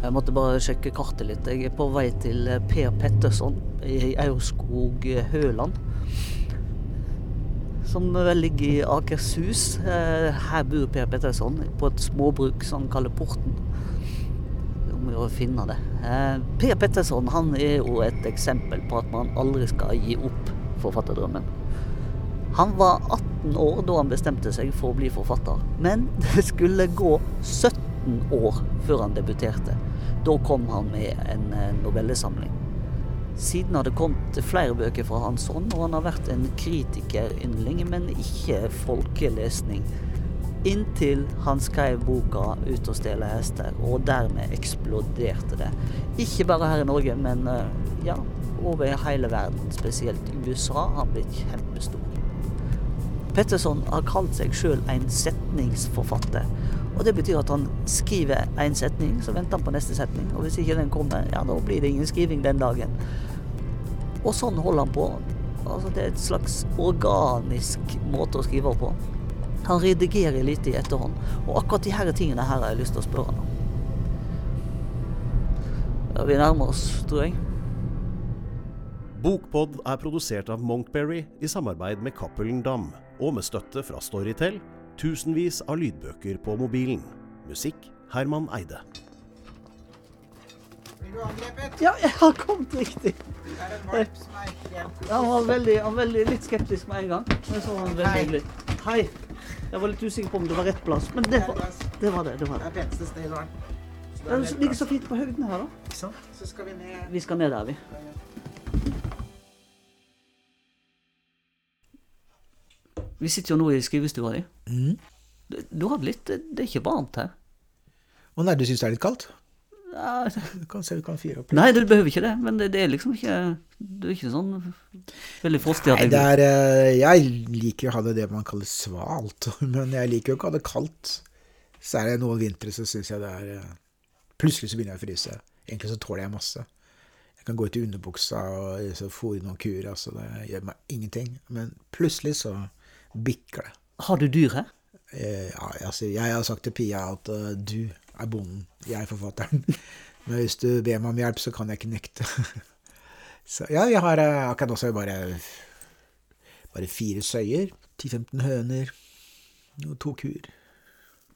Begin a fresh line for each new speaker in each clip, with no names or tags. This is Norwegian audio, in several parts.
Jeg måtte bare sjekke kartet litt. Jeg er på vei til eh, Per Petterson i Aurskog eh, Høland. Som ligger i Akershus. Eh, Her bor Per Petterson på et småbruk som han kaller Porten. Om å finne det. Per Petterson han er jo et eksempel på at man aldri skal gi opp forfatterdrømmen. Han var 18 år da han bestemte seg for å bli forfatter. Men det skulle gå 17 år før han debuterte. Da kom han med en eh, novellesamling. Siden har det kommet flere bøker fra hans hånd, og han har vært en kritikerinderling, men ikke folkelesning. Inntil han skrev boka 'Ut og stjele hester', og dermed eksploderte det. Ikke bare her i Norge, men eh, ja, over hele verden, spesielt i USA, har han blitt kjempestor. Petterson har kalt seg sjøl en setningsforfatter. Og Det betyr at han skriver en setning, så venter han på neste setning. Og hvis ikke den kommer, ja, da blir det ingen skriving den dagen. Og sånn holder han på. Altså Det er et slags organisk måte å skrive på. Han redigerer lite i etterhånd. Og akkurat de her tingene her har jeg lyst til å spørre han om. Ja, vi nærmer oss, tror jeg.
Bokpod er produsert av Monkberry i samarbeid med Cappelen Dam, og med støtte fra Storytel, tusenvis av lydbøker på mobilen. Musikk Herman Eide.
Blir du angrepet?
Ja, jeg har kommet riktig.
Det er en valp som er helt
Han var veldig, han var veldig litt skeptisk med en gang. Men så var han veldig
Hei.
hyggelig. Hei. Jeg var litt usikker på om det var rett plass, men det var det. Var det, det, var
Det
det.
er peneste stedet i verden.
Det
er
ligger så fint på høyden her, da.
Så skal vi ned
Vi skal ned der, vi. Vi sitter jo nå i skrivestua di.
Mm.
Du, du har litt Det er ikke varmt her.
Å nei, du syns det er litt kaldt?
Ja,
Du kan se du kan fyre opp.
Nei, du behøver ikke det, men det, det er liksom ikke Du er ikke sånn veldig frostig.
Nei, det er eh, Jeg liker å ha det det man kaller svalt, men jeg liker jo ikke å ha det kaldt. Så er det noen vintre så syns jeg det er eh, Plutselig så begynner jeg å fryse. Egentlig så tåler jeg masse. Jeg kan gå ut i underbuksa og fòre noen kuer, altså det gjør meg ingenting. Men plutselig så det.
Har du dyr her?
Eh, ja, altså, jeg har sagt til Pia at uh, du er bonden, jeg er forfatteren. Men hvis du ber meg om hjelp, så kan jeg ikke nekte. så ja, jeg har uh, akkurat også bare, bare fire søyer, 10-15 høner og to kuer.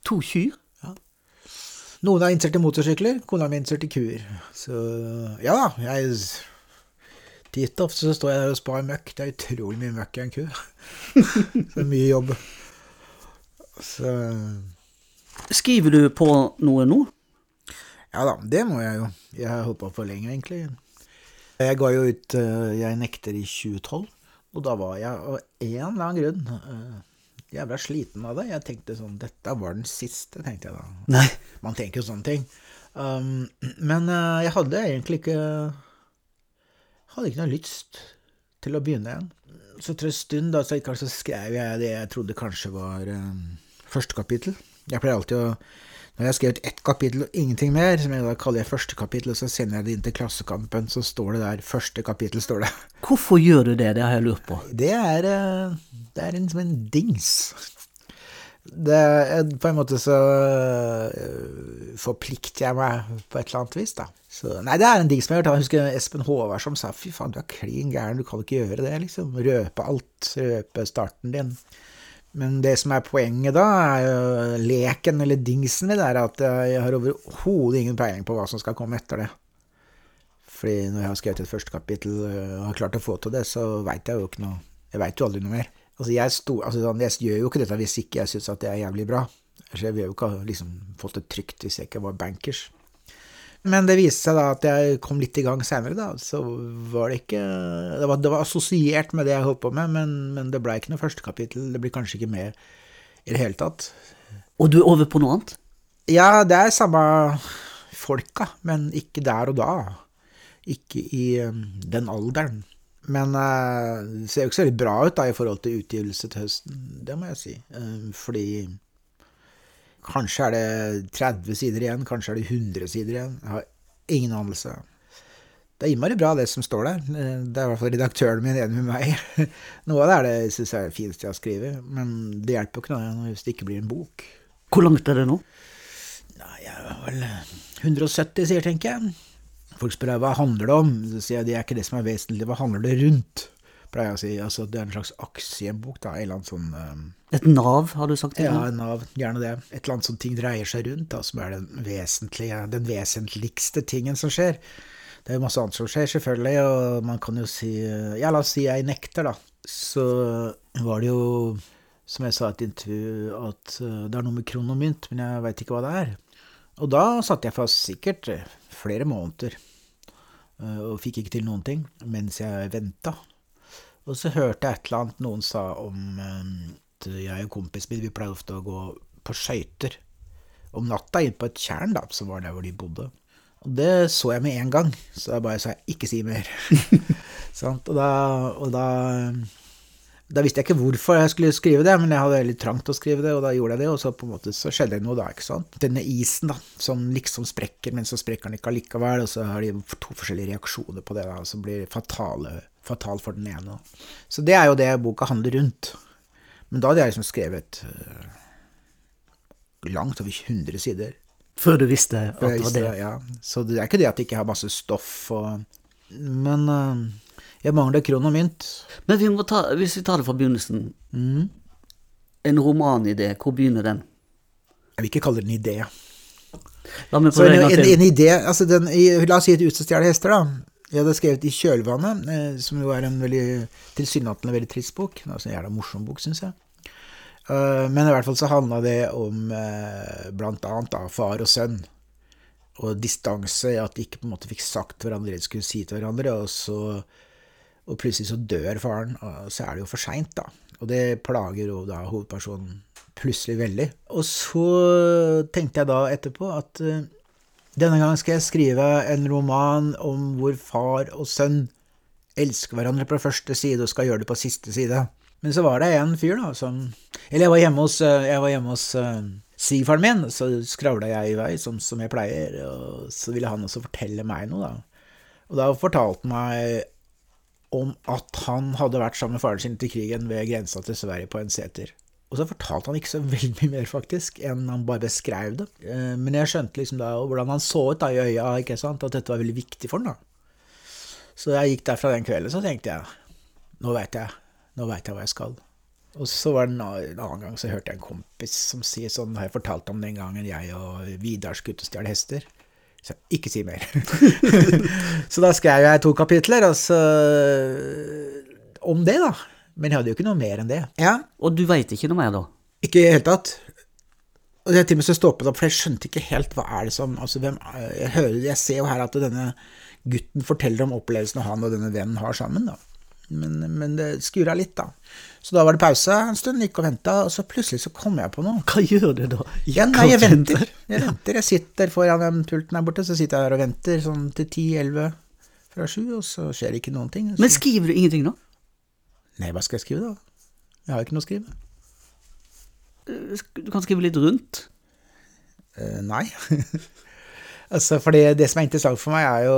To kyr?
Noen er interessert i motorsykler, kona mi er interessert i kuer. Så ja da, jeg Titt ofte så står jeg der og spar møkk. Det er utrolig mye møkk i en ku. så mye jobb. Så
Skriver du på noe nå?
Ja da, det må jeg jo. Jeg har holdt på for lenge, egentlig. Jeg ga jo ut uh, Jeg nekter i 2012, og da var jeg av en eller annen grunn uh, jævla sliten av det. Jeg tenkte sånn Dette var den siste, tenkte jeg da.
Nei.
Man tenker jo sånne ting. Um, men uh, jeg hadde egentlig ikke Hadde ikke noe lyst til å begynne igjen. Så etter en stund da, så, skrev jeg det jeg trodde kanskje var um, første kapittel. Jeg pleier alltid å Når jeg har skrevet ett kapittel og ingenting mer, som jeg da kaller jeg første kapittel, og så sender jeg det inn til Klassekampen, så står det der Første kapittel, står det.
Hvorfor gjør du det? Det har jeg lurt på.
Det er, eh, det er en, som en dings. Det er, på en måte så øh, forplikter jeg meg på et eller annet vis, da. Så, nei, det er en digg som jeg har hørt. Jeg husker Espen Håvard som sa fy faen, du er klin gæren, du kan ikke gjøre det, liksom. Røpe alt. Røpe starten din. Men det som er poenget da, er jo leken, eller dingsen min, er at jeg har overhodet ingen peiling på hva som skal komme etter det. Fordi når jeg har skrevet et første kapittel øh, og har klart å få til det, så veit jeg jo ikke noe Jeg veit jo aldri noe mer. Altså, jeg, sto, altså, sånn, jeg gjør jo ikke dette hvis ikke jeg syns at det er jævlig bra. Så jeg ville jo ikke ha liksom, fått det trygt hvis jeg ikke var bankers. Men det viste seg da at jeg kom litt i gang seinere, da. Så var det ikke Det var, det var assosiert med det jeg holdt på med, men, men det blei ikke noe første kapittel. Det blir kanskje ikke med i det hele tatt.
Og du er over på noe annet?
Ja, det er samme folka, men ikke der og da. Ikke i um, den alderen. Men uh, det ser jo ikke så veldig bra ut da i forhold til utgivelse til høsten, det må jeg si. Uh, fordi kanskje er det 30 sider igjen, kanskje er det 100 sider igjen. Jeg har ingen anelse. Det er innmari bra, det som står der. Det er i hvert fall redaktøren min enig med meg. Noe av det er det jeg er det fineste jeg har skrevet, men det hjelper jo ikke noe hvis det ikke blir en bok.
Hvor langt er det nå?
Nei, jeg er vel 170, sier tenker jeg. Folk spør hva handler det om, så sier jeg det er ikke det som er vesentlig, hva handler det rundt? Pleier jeg å si. Altså, det er en slags aksjebok, da. En eller annen sånn um,
Et nav, har du sagt?
Ja, en nav, gjerne det. Et eller annet som ting dreier seg rundt, da, som er den vesentlige, den vesentligste tingen som skjer. Det er jo masse annet som skjer, selvfølgelig, og man kan jo si Ja, la oss si jeg nekter, da. Så var det jo, som jeg sa i et intervju, at uh, det er noe med kron og mynt, men jeg veit ikke hva det er. Og da satt jeg fast sikkert eh, flere måneder, uh, og fikk ikke til noen ting, mens jeg venta. Og så hørte jeg et eller annet noen sa om um, at jeg og kompisen min, vi pleide ofte å gå på skøyter om natta inn på et tjern, da, som var der hvor de bodde. Og det så jeg med en gang, så jeg bare sa ikke si mer. Sant? Og da, og da da visste jeg ikke hvorfor jeg skulle skrive det, men jeg hadde veldig trangt å skrive det, og da gjorde jeg det, og så på en måte så skjedde det noe da, ikke sant. Denne isen da, som liksom sprekker, men så sprekker den ikke allikevel, og så har de to forskjellige reaksjoner på det da, som blir fatale, fatal for den ene. Så det er jo det boka handler rundt. Men da hadde jeg liksom skrevet øh, langt over 100 sider.
Før du visste at det var det?
ja. Så det er ikke det at jeg ikke har masse stoff og Men uh, jeg mangler kron og mynt.
Men vi ta, hvis vi tar det fra begynnelsen.
Mm.
En romanidé, hvor begynner den?
Jeg vil ikke kalle det en idé.
La meg prøve
en,
en
en, en idé altså den, i, La oss si et ut som stjeler hester, da. Jeg hadde skrevet I kjølvannet, eh, som jo er en veldig tilsynelatende veldig trist bok. Det er en jævla morsom bok, syns jeg. Eh, men i hvert fall så handla det om bl.a. blant annet far og sønn. Og distanse, at de ikke på en måte fikk sagt hverandre det de skulle si til hverandre. Og, så, og plutselig så dør faren, og så er det jo for seint, da. Og det plager jo da hovedpersonen plutselig veldig. Og så tenkte jeg da etterpå at eh, denne gangen skal jeg skrive en roman om hvor far og sønn elsker hverandre på første side og skal gjøre det på siste side. Men så var det en fyr da som Eller jeg var hjemme hos, eh, var hjemme hos uh, svigerfaren min, så skravla jeg i vei som, som jeg pleier, og så ville han også fortelle meg noe, da. Og da fortalte han meg om at han hadde vært sammen med faren sin til krigen ved grensa til Sverige på en seter. Og så fortalte han ikke så veldig mye mer, faktisk, enn han bare beskrev det. Eh, Men jeg skjønte liksom da hvordan han så ut da i øya, ikke sant, at dette var veldig viktig for han da. Så jeg gikk derfra den kvelden, så tenkte jeg, nå vet jeg, nå vet jeg hva jeg skal. Og så var det en annen gang så hørte jeg en kompis som sier sånn, har jeg fortalt om den gangen jeg og Vidar skulle ut og stjele hester. Så jeg, ikke si mer. så da skrev jeg to kapitler, altså, om det, da. Men jeg hadde jo ikke noe mer enn det. Ja,
Og du veit ikke noe mer, da?
ikke i det hele tatt. Og jeg til og med så stoppet opp, for jeg skjønte ikke helt hva er det som altså hvem, jeg, hører, jeg ser jo her at denne gutten forteller om opplevelsen han og denne vennen har sammen. da. Men, men det skura litt, da. Så da var det pause en stund, gikk og venta, og så plutselig så kom jeg på noe.
Hva gjør du da?
Ja, nei, jeg venter. Jeg venter. Jeg sitter foran den pulten her borte, så sitter jeg der og venter sånn til ti-elleve fra sju, og så skjer det ikke noen ting. Så,
Men skriver du ingenting, nå?
nei, hva skal jeg skrive, da? Jeg har ikke noe å skrive.
Du kan skrive litt rundt.
Uh, nei. altså, for det, som er interessant for meg, er jo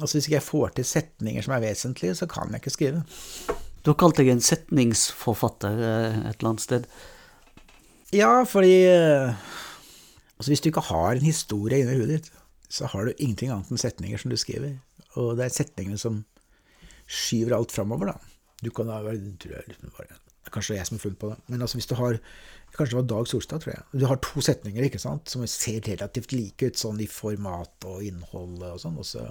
altså Hvis ikke jeg får til setninger som er vesentlige, så kan jeg ikke skrive.
Du har kalt deg en setningsforfatter eh, et eller annet sted.
Ja, fordi eh, Altså, hvis du ikke har en historie inni hodet ditt, så har du ingenting annet enn setninger som du skriver. Og det er setningene som skyver alt framover, da. Du kan da være tror jeg, liksom bare- det er jeg som har funnet på det. Men altså, hvis du har Kanskje det var Dag Solstad, tror jeg. Du har to setninger ikke sant, som ser relativt like ut sånn i format og innhold og sånn. Og så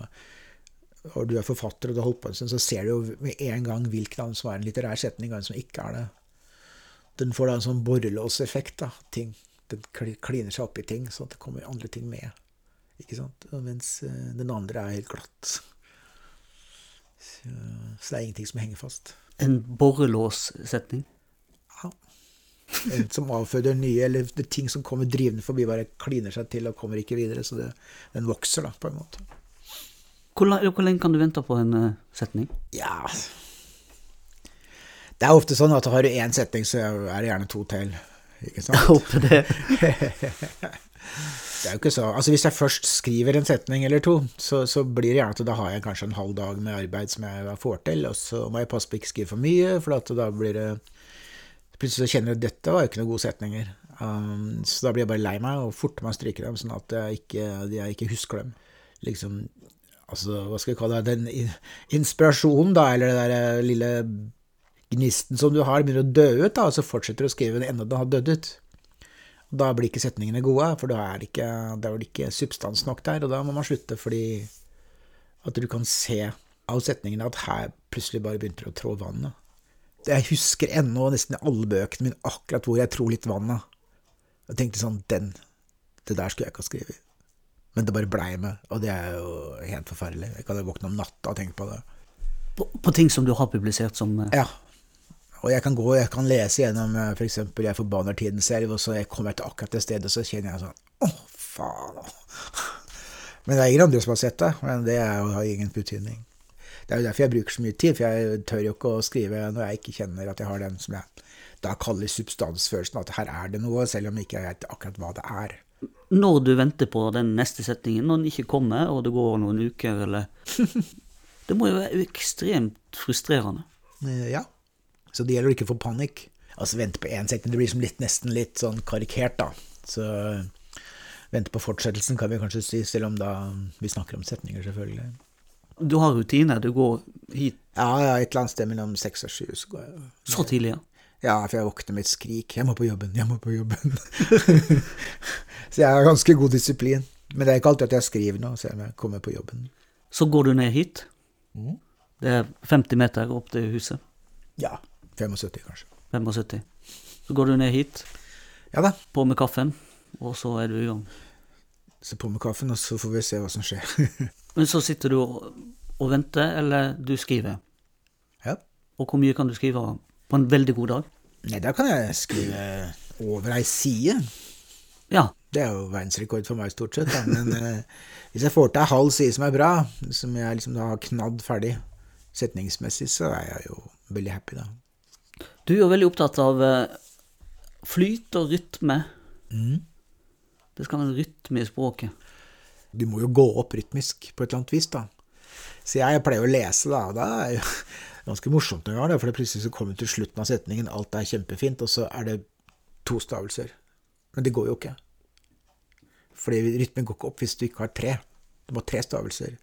og du er forfatter og du har holdt på en stund, så ser du jo med en gang hvilken av dem som er en litterær setning, og en som ikke er det. Den får da en sånn borrelåseffekt, da. Ting. Den kli- kliner seg opp i ting, så at det kommer andre ting med. Ikke sant? Mens eh, den andre er helt glatt. Så, så det er ingenting som henger fast.
En borrelåssetning.
Ja. En som avføder nye, eller det er ting som kommer drivende forbi, bare kliner seg til og kommer ikke videre. Så det, den vokser, da, på en måte.
Hvor, hvor lenge kan du vente på en eh, setning?
Ja Det er ofte sånn at har du én setning, så er det gjerne to til. Ikke sant?
Jeg håper det.
Det er jo ikke så Altså Hvis jeg først skriver en setning eller to, så, så blir det gjerne at da har jeg kanskje en halv dag med arbeid som jeg får til, og så må jeg passe på å ikke skrive for mye, for da blir det Plutselig så kjenner jeg at dette var jo ikke noen gode setninger. Um, så da blir jeg bare lei meg og forter meg å stryke dem, sånn at jeg ikke, jeg ikke husker dem. Liksom, altså, hva skal jeg kalle det, den inspirasjonen, da, eller det der eh, lille gnisten som du har, begynner å dø ut, da, og så fortsetter du å skrive den enda den har dødd ut. Da blir ikke setningene gode, for da er det ikke, da er det ikke substans nok der, og da må man slutte fordi at du kan se av setningene at her plutselig bare begynte det å trå vannet. Jeg husker ennå nesten i alle bøkene mine akkurat hvor jeg tror litt vannet. Jeg tenkte sånn, den, det der skulle jeg ikke ha skrevet. Men det bare blei med, og det er jo helt forferdelig. Jeg kan jo våkne om natta og tenke på det.
På, på ting som du har publisert som eh,
Ja. Og jeg kan gå, jeg kan lese gjennom f.eks. for eksempel Jeg forbanner tiden selv, og så jeg kommer til akkurat det stedet, og så kjenner jeg sånn Å, faen. Men det er ingen andre som har sett det, men det har ingen betydning. Det er jo derfor jeg bruker så mye tid, for jeg tør jo ikke å skrive når jeg ikke kjenner at jeg har den som jeg da kaller substansfølelsen, at her er det noe, selv om jeg ikke vet akkurat hva det er.
Når du venter på den neste setningen, når den ikke kommer, og det går noen uker, eller Det må jo være ekstremt frustrerende.
Eh, Ja. Så det gjelder å ikke få panikk. Altså vente på én sekund. Det blir som litt, nesten litt sånn karikert, da. Så vente på fortsettelsen, kan vi kanskje si, selv om da vi snakker om setninger, selvfølgelig.
Du har rutiner. Du går hit
Ja, ja, et eller annet sted mellom seks og sju, så går jeg
så tidlig. ja.
Ja, for jeg våkner med et skrik. 'Jeg må på jobben, jeg må på jobben'. så jeg har ganske god disiplin. Men det er ikke alltid at jeg skriver noe, selv om jeg kommer på jobben.
Så går du ned hit. Det er 50 meter opp til huset.
Ja. 75, kanskje.
75. Så går du ned hit,
Ja da.
på med kaffen, og så er du i gang.
Så på med kaffen, og så får vi se hva som skjer.
Men så sitter du og, og venter, eller du skriver.
ja.
Og hvor mye kan du skrive på en veldig god dag?
Nei, da kan jeg skrive over ei side.
Ja.
Det er jo verdensrekord for meg, stort sett. Da. Men eh, hvis jeg får til ei halv side som er bra, som jeg liksom da har knadd ferdig setningsmessig, så er jeg jo veldig happy, da.
Du er jo veldig opptatt av eh, flyt og rytme.
Mm.
Det skal være rytme i språket.
Du må jo gå opp rytmisk på et eller annet vis, da. Så jeg pleier å lese, da, og Det er jo ganske morsomt noen ganger, det for det plutselig så kommer du til slutten av setningen, alt er kjempefint, og så er det to stavelser. Men det går jo ikke. Fordi rytmen går ikke opp hvis du ikke har tre. Du må ha tre stavelser.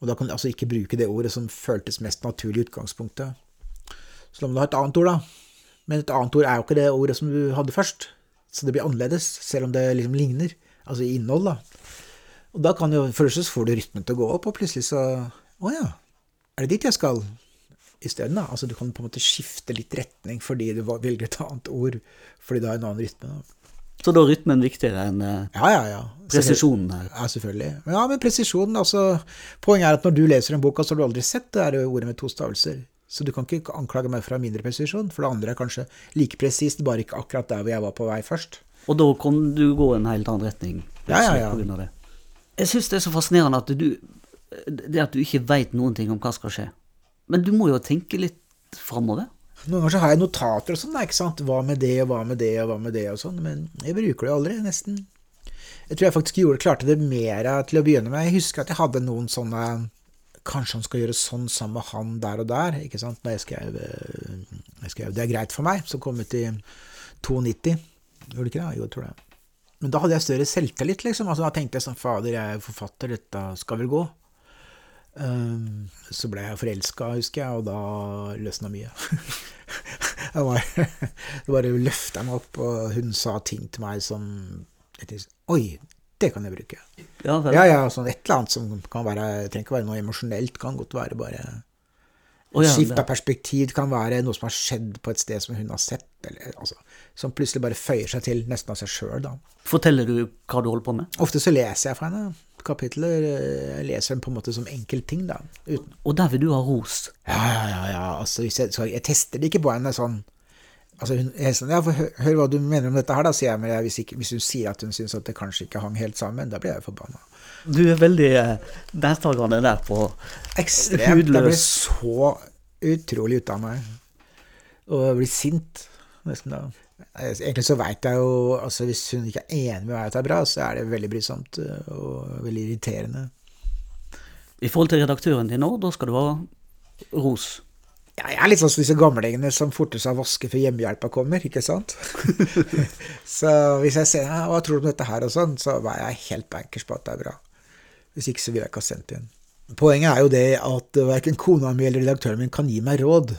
Og da kan du altså ikke bruke det ordet som føltes mest naturlig i utgangspunktet. Da må du ha et annet ord, da. Men et annet ord er jo ikke det ordet som du hadde først. Så det blir annerledes, selv om det liksom ligner. Altså i innhold, da. Og da kan jo så får du rytmen til å gå opp, og plutselig så Å ja, er det dit jeg skal? Isteden, da. Altså du kan på en måte skifte litt retning fordi du velger et annet ord fordi du har en annen rytme. da.
Så da er rytmen viktigere enn eh,
Ja, ja, ja.
presisjonen her.
Ja, selvfølgelig. Ja, men presisjonen, altså Poenget er at når du leser en bok, så har du aldri sett det der ordet med to stavelser. Så du kan ikke anklage meg for å ha mindre presisjon, for det andre er kanskje like presist, bare ikke akkurat der hvor jeg var på vei først.
Og da kan du gå i en helt annen retning.
Ja, ja, ja.
på grunn av det. Jeg syns det er så fascinerende at du Det at du ikke veit noen ting om hva skal skje. Men du må jo tenke litt framover.
Noen ganger så har jeg notater og sånn, ikke sant. Hva med det, og hva med det, og hva med det, og sånn. Men jeg bruker det aldri, nesten. Jeg tror jeg faktisk gjorde, klarte det mer til å begynne med. Jeg husker at jeg hadde noen sånne Kanskje han skal gjøre sånn sammen med han der og der, ikke sant. Da jeg skrev, eh, jeg skrev 'Det er greit for meg', som kom ut i 92. Gjorde det ikke det? Jo, jeg tror det. Men da hadde jeg større selvtillit, liksom. Altså, da tenkte jeg sånn Fader, jeg er forfatter, dette skal vel gå. Um, så ble jeg forelska, husker jeg, og da løsna mye. var det bare løfta meg opp, og hun sa ting til meg som jeg tenkte, Oi, det kan jeg bruke.
Ja.
Ja, ja, sånn et eller annet som kan være trenger ikke være noe emosjonelt, kan godt være bare
oh, ja,
Skift av perspektiv kan være noe som har skjedd på et sted som hun har sett, eller altså Som plutselig bare føyer seg til nesten av seg sjøl.
Forteller du hva du holder på med?
Ofte så leser jeg fra henne kapitler. eh, Jeg leser dem på en måte som enkeltting, da. Uten
Og der vil du ha ros.
Ja, ja, ja. Altså, jeg, så jeg tester det ikke på henne sånn Altså, hun, er sånn, ja, hør, hør hva du mener om dette her, da, sier jeg. Men jeg, hvis, ikke, hvis hun sier at hun syns at det kanskje ikke hang helt sammen, da blir jeg forbanna.
Du er veldig eh, nærtagende der på
Ekstremt. Jeg blir så utrolig ute av meg. Og jeg blir sint, nesten da. Egentlig så veit jeg jo altså Hvis hun ikke er enig med meg at det er bra, så er det veldig brysomt eh, og veldig irriterende.
I forhold til redaktøren din nå, da skal du ha ros.
Ja, jeg er litt sånn som disse gamlingene som forter seg å vaske før hjemmehjelpa kommer, ikke sant? så hvis jeg ser 'hva tror du om dette her', og sånn, så er jeg helt bankers på at det er bra. Hvis ikke så vil jeg ikke ha sendt inn. Poenget er jo det at verken kona mi eller redaktøren min kan gi meg råd.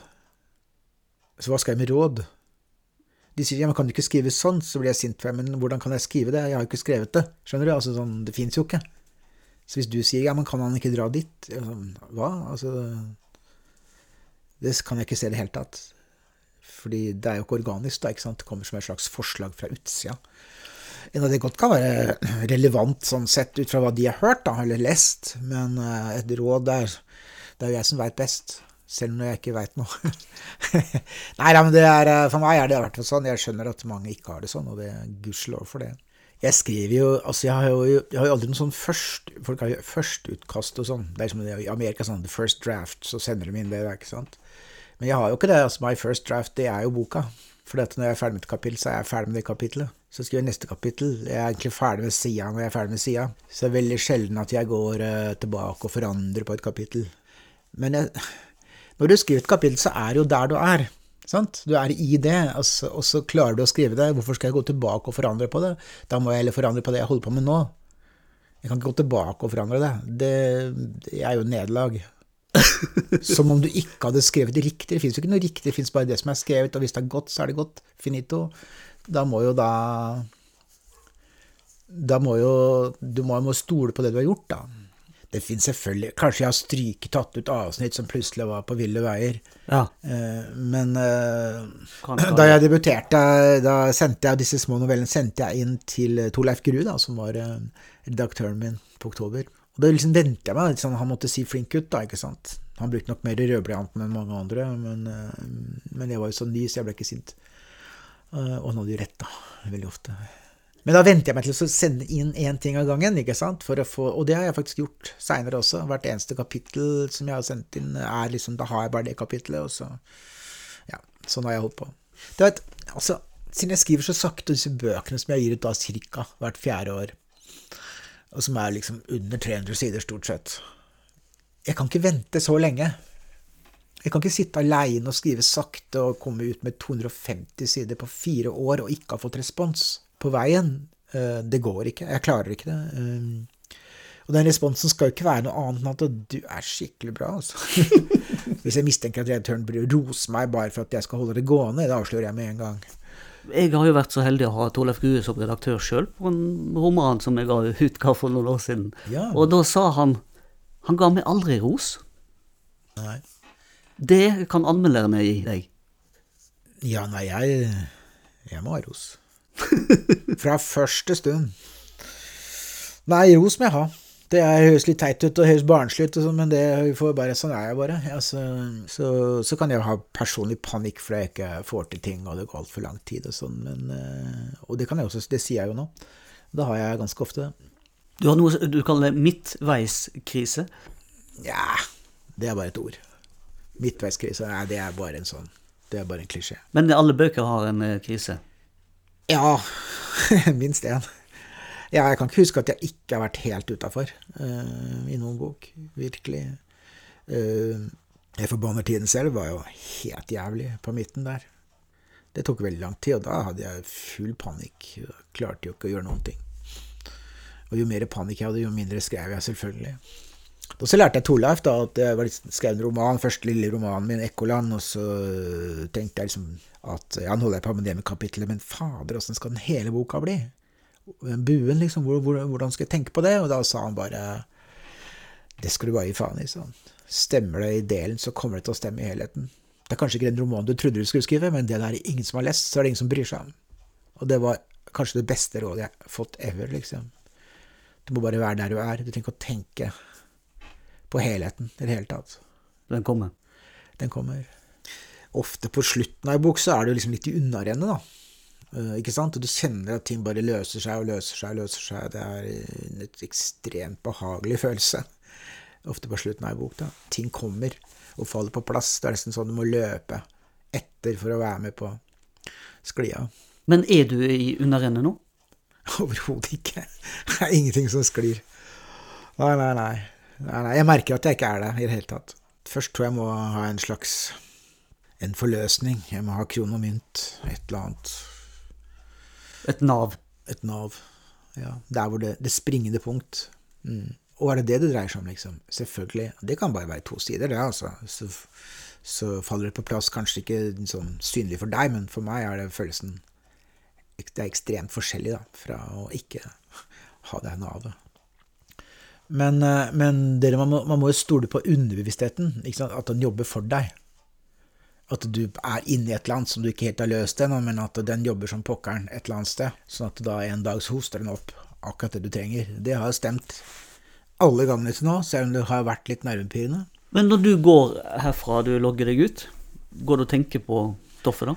Så hva skal jeg med råd? De sier ja, men kan du ikke skrive sånn, så blir jeg sint for men hvordan kan jeg skrive det? Jeg har jo ikke skrevet det. Skjønner du? Altså sånn, Det fins jo ikke. Så hvis du sier ja, men kan han ikke dra dit? Hva? Altså Det kan jeg ikke se i det hele tatt. Fordi det er jo ikke organisk, da, ikke sant? Det kommer som et slags forslag fra utsida. En av det godt kan være relevant sånn sett ut fra hva de har hørt, da, eller lest, men eh, et råd der, det er jo jeg som veit best. Selv når jeg ikke veit noe. Nei men er, eh, for meg er det i hvert fall sånn. Jeg skjønner at mange ikke har det sånn, og det gudskjelov for det. Jeg skriver jo altså jeg har jo, jeg har jo aldri noe sånn først Folk har jo førsteutkast og sånn. Det er som i Amerika sånn the first draft, så sender de inn det, ikke sant. Men jeg har jo ikke det. altså My first draft, det er jo boka. For når jeg er ferdig med et kapittel, så er jeg ferdig med det kapittelet. Så skriver jeg neste kapittel. Jeg er egentlig ferdig med sida når jeg er ferdig med sida. Så det er veldig sjelden at jeg går uh, tilbake og forandrer på et kapittel. Men jeg, når du skriver et kapittel, så er det jo der du er. Sant? Du er i det, og så, og så, klarer du å skrive det. Hvorfor skal jeg gå tilbake og forandre på det? Da må jeg heller forandre på det jeg holder på med nå. Jeg kan ikke gå tilbake og forandre det. Det, det er jo nederlag. som om du ikke hadde skrevet det riktig. Det fins jo ikke noe riktig, det fins bare det som er skrevet, og hvis det er godt, så er det godt. Finito. Da må jo da Da må jo Du må, jo stole på det du har gjort, da. Det fins selvfølgelig Kanskje jeg har stryket, tatt ut avsnitt som plutselig var på ville veier.
Ja.
Eh, men eh, da jeg debuterte, da sendte jeg disse små novellene sendte jeg inn til Torleif Grue, da, som var eh, redaktøren min på Oktober. Og da liksom ventet jeg meg liksom, Han måtte si flink gutt, da, ikke sant. Han brukte nok mer rødblyanten enn mange andre, men, men jeg var jo så ny, så jeg ble ikke sint. Og han hadde jo rett, da. Veldig ofte. Men da venter jeg meg til å sende inn én ting av gangen, ikke sant? Få, og det har jeg faktisk gjort seinere også. Hvert eneste kapittel som jeg har sendt inn, er liksom Da har jeg bare det kapittelet, og så Ja, sånn har jeg holdt på. Du vet, altså, siden jeg skriver så sakte disse bøkene som jeg gir ut da ca. hvert fjerde år, og som er liksom under 300 sider stort sett Jeg kan ikke vente så lenge. Jeg kan ikke sitte aleine og skrive sakte og komme ut med 250 sider på fire år og ikke ha fått respons på veien. Eh, det går ikke. Jeg klarer ikke det. Eh, og den responsen skal jo ikke være noe annet enn at du er skikkelig bra, altså. Hvis jeg mistenker at redaktøren burde rose meg bare for at jeg skal holde det gående, det avslører jeg med en gang.
Jeg har jo vært så heldig å ha Torleif Grue som redaktør sjøl på en roman som jeg ga utga for noen år siden.
Ja.
Og da sa han Han ga meg aldri ros.
Nei.
Det kan anmelderne gi deg.
Ja, nei, jeg, jeg må ha ros. Fra første stund. Nei, ros må jeg ha. Det høres litt teit ut og høres barnslig ut, men det får bare, sånn er jeg bare. Altså, så, så, kan jeg ha personlig panikk fordi jeg ikke får til ting, og det går altfor lang tid og sånn, men eh, Og det kan jeg også, det sier jeg jo nå. Det har jeg ganske ofte.
Du har noe du kaller midtveiskrise?
Ja, det er bare et ord. Midtveiskrise, nei, det er bare en sånn Det er bare en klisjé.
Men alle bøker har en eh, krise?
Ja, minst én. Ja, jeg kan ikke huske at jeg ikke har vært helt utafor uh, i noen bok. Virkelig. Uh, jeg forbanner tiden selv var jo helt jævlig på midten der. Det tok veldig lang tid, og da hadde jeg full panikk. Jeg klarte jo ikke å gjøre noen ting. Og jo mer panikk jeg hadde, jo mindre skrev jeg, selvfølgelig. Og så lærte jeg Torleif da, at jeg skrev en roman, første lille romanen min, 'Ekkoland', og så tenkte jeg liksom at ja, nå holder jeg på med det med kapitlet, men fader, åssen skal den hele boka bli? Buen, liksom, hvordan skal jeg tenke på det? Og da sa han bare det skal du bare gi faen i. sånn. Stemmer det i delen, så kommer det til å stemme i helheten. Det er kanskje ikke den romanen du trodde du skulle skrive, men det der er ingen som har lest, så er det ingen som bryr seg om. Og det var kanskje det beste rådet jeg har fått ever, liksom. Du må bare være der du er. Du trenger ikke å tenke på helheten i det hele tatt.
Den kommer?
Den kommer. Ofte på slutten av en bok så er det liksom litt i unnarennet, da. Uh, ikke sant? Og du kjenner at ting bare løser seg og løser seg og løser seg. Det er en ekstremt behagelig følelse. Ofte på slutten av en bok. da. Ting kommer og faller på plass. Det er nesten sånn du må løpe etter for å være med på sklia.
Men er du i unnarennet nå?
Overhodet ikke. Det er ingenting som sklir. Nei, nei, nei. Nei. Jeg merker at jeg ikke er det i det hele tatt. Først tror jeg må ha en slags en forløsning. Jeg må ha kron og mynt. Et eller annet.
Et nav.
Et nav. Ja, Der hvor det, det springende punkt. Mm. Og er det det det dreier seg om, liksom? Selvfølgelig. Det kan bare være to sider, det, altså. Så, så faller det på plass. Kanskje ikke sånn synlig for deg, men for meg er det følelsen Det er ekstremt forskjellig da, fra å ikke ha det navet. Men, eh, men dere, man, må, man må jo stole på underbevisstheten, at den jobber for deg. At du er inni et eller annet som du ikke helt har løst ennå, men at den jobber som pokkeren et eller annet sted. Sånn at da en dag så hoster den opp akkurat det du trenger. Det har stemt alle gangene til nå, selv om det har vært litt nervepirrende.
Men når du går herfra, du logger deg ut, går du og tenker på stoffet da?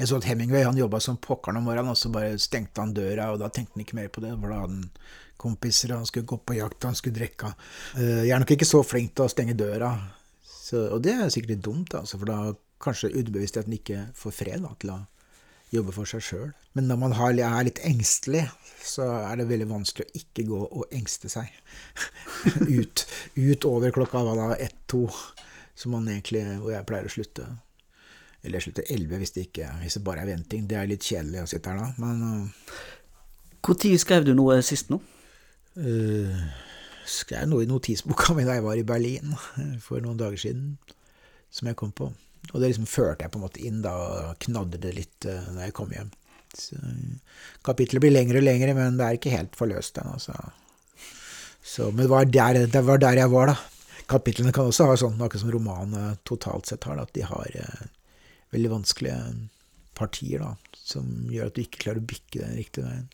Jeg så at Hemingway han jobba som pokkeren om morgenen, og så bare stengte han døra, og da tenkte han ikke mer på det. For da hadde han kompiser, han skulle gå på jakt, han skulle drikke. Eh, Jeg er nok ikke så flink til å stenge døra, så, og det er sikkert litt dumt, altså, for da kanskje underbevisstheten ikke får fred da, til å jobbe for seg sjøl. Men når man har, er litt engstelig, så er det veldig vanskelig å ikke gå og engste seg ut, utover klokka hva da, ett-to, som man egentlig, hvor jeg pleier å slutte. Eller jeg slutter elleve hvis, hvis det bare er venting. Det er litt kjedelig å sitte her da, men
Når skrev du noe sist nå?
Øh, skrev noe i notisboka mi da jeg var i Berlin øh, for noen dager siden, som jeg kom på. Og det liksom førte jeg på en måte inn da, og knadde det litt øh, når jeg kom hjem. Så, kapitlet blir lengre og lengre, men det er ikke helt forløst ennå. Altså. Så, men det var, der, det var der jeg var, da. Kapitlene kan også ha sånn, akkurat som romanene totalt sett har, at de har eh, veldig vanskelige partier, da, som gjør at du ikke klarer å bikke den riktige veien.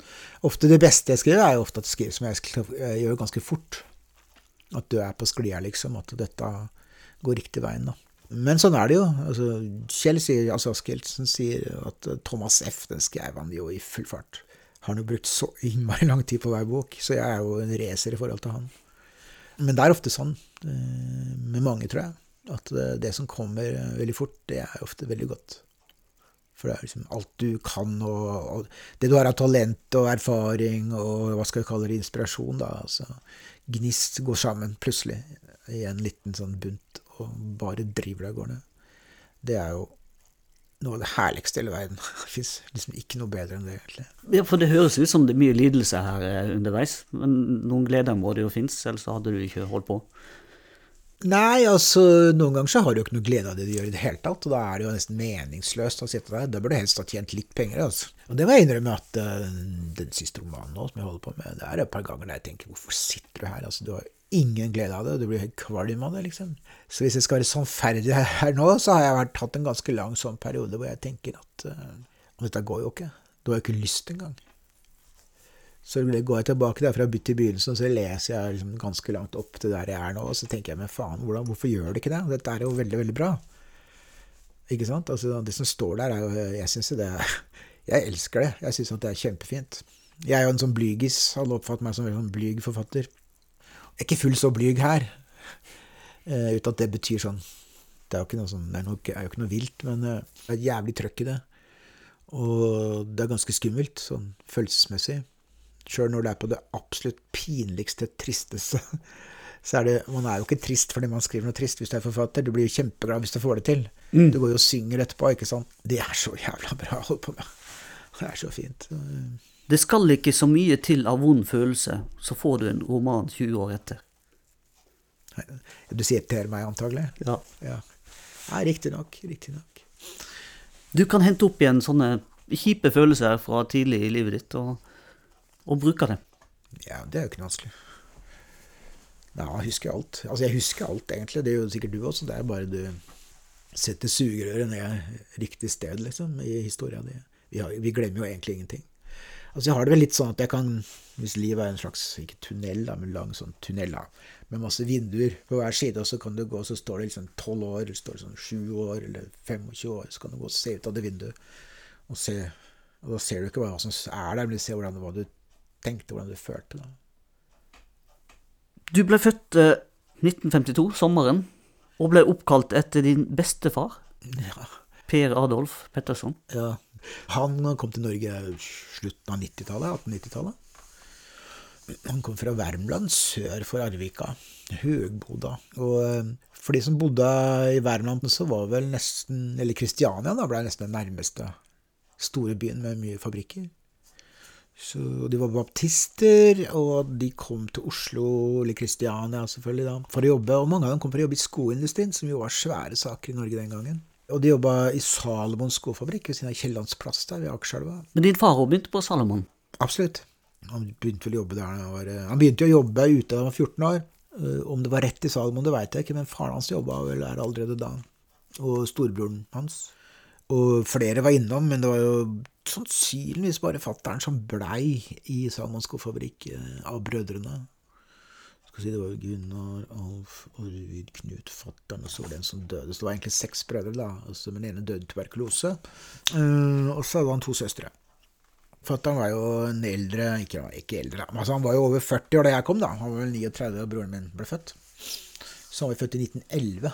Ofte Det beste jeg skriver, er jo ofte at jeg skriver som jeg gjør ganske fort. At du er på sklia, liksom. At dette går riktig veien, da. Men sånn er det jo. Altså, Kjell sier, altså Askildsen sier at Thomas F. den skrev han jo i full fart. Har han jo brukt så innmari lang tid på hver bok, så jeg er jo en racer i forhold til han. Men det er ofte sånn eh, med mange, tror jeg, at eh, det som kommer eh, veldig fort, det er ofte veldig godt. For det er liksom alt du kan, og, og det du har av talent og erfaring og hva skal vi kalle det, inspirasjon, da. Altså, gnist går sammen plutselig i en liten sånn bunt og bare driver deg av gårde. Det er jo noe av det herligste i hele verden. Det fins liksom ikke noe bedre enn det, egentlig.
Ja, For det høres ut som det er mye lidelse her eh, underveis. Men noen gleder må det jo finnes, ellers hadde du ikke holdt på.
Nei, altså, noen ganger så har du jo ikke noe glede av det du gjør i det hele tatt, og da er det jo nesten meningsløst å sitte der. Da burde du helst ha tjent litt penger, altså. Og det må jeg innrømme at uh, den siste romanen nå, som jeg holder på med, det er et par ganger der jeg tenker hvorfor sitter du her? Altså, du har ingen glede av det, og du blir helt kvalm av det, liksom. Så hvis jeg skal være sannferdig her nå, så har jeg vært, hatt en ganske lang sånn periode hvor jeg tenker at uh, dette går jo ikke. Du har jo ikke lyst engang. Så går jeg tilbake der fra i begynnelsen, og så leser jeg liksom ganske langt opp til der jeg er nå, og så tenker jeg men faen, hvordan, hvorfor gjør det ikke det? Dette er jo veldig, veldig bra. Ikke sant? Altså, det som står der, er jo Jeg syns jo det Jeg elsker det. Jeg syns det er kjempefint. Jeg er jo en sånn blygis. Alle oppfatter meg som en sånn blyg forfatter. Jeg er ikke fullt så blyg her, uh, uten at det betyr sånn Det er jo ikke noe, sånn, det er, noe, er jo ikke noe vilt, men uh, det er et jævlig trøkk i det. Og det er ganske skummelt, sånn følelsesmessig. Sjøl når det er på det absolutt pinligste, tristeste, så er det Man er jo ikke trist fordi man skriver noe trist hvis du er forfatter. Du blir jo kjempeglad hvis du får det til.
Mm.
Du går jo og synger etterpå, ikke sant. Det er så jævla bra å holde på med. Det er så fint.
Det skal ikke så mye til av vond følelse, så får du en roman 20 år etter.
Du siterer meg antagelig?
Ja.
Ja. Nei, riktignok. Riktig nok.
Du kan hente opp igjen sånne kjipe følelser fra tidlig i livet ditt, og, og bruker det.
Ja, det er jo ikke noe vanskelig. Ja, jeg husker alt. Altså, jeg husker alt, egentlig. Det jo sikkert du også. Det er bare du setter sugerøret ned riktig sted, liksom, i historia di. Vi, vi glemmer jo egentlig ingenting. Altså, jeg har det vel litt sånn at jeg kan, hvis livet er en slags, ikke tunnel, da, men lang sånn tunnel, da, med masse vinduer på hver side, og så kan du gå, så står det liksom tolv år, eller står det sånn sju år, eller 25 år, så kan du gå og se ut av det vinduet, og se, og da ser du ikke hva som er der, men du ser hvordan, det var du tenkte, hvordan du følte, da.
Du ble født eh, 1952, sommeren, og ble oppkalt etter din bestefar,
Ja.
Per Adolf Petterson.
Ja. Han kom til Norge slutten av 90-tallet, 1890-tallet. Han kom fra Värmland, sør for Arvika. Høgboda. Og eh, for de som bodde i Värmland, så var vel nesten Eller Kristiania da ble nesten den nærmeste store byen med mye fabrikker. Så de var baptister, og de kom til Oslo, eller Kristiania selvfølgelig, da, for å jobbe. Og mange av dem kom for å jobbe i skoindustrien, som jo var svære saker i Norge den gangen. Og de jobba i Salomons skofabrikk ved siden av Kiellands plass der ved Akerselva.
Men din far òg begynte på Salomon?
Absolutt. Han begynte vel å jobbe der han var Han begynte å jobbe ute da han var 14 år. Eh, Om det var rett i Salomon, det veit jeg ikke, men faren hans jobba vel der allerede da. Og storebroren hans. Og flere var innom, men det var jo sannsynligvis bare fattern som blei i Salomons skofabrikk eh, av brødrene. Skal si Det var Gunnar, Alf, Orvid, Knut, fattern, og så var det en som døde. Så det var egentlig seks brødre, da. Altså, den ene døde tuberkulose. Eh, og så hadde han to søstre. Fatter'n var jo en eldre ikke, ikke eldre, men altså han var jo over 40 år da jeg kom, da. Han var vel 39 da broren min ble født. Så han var født i 1911.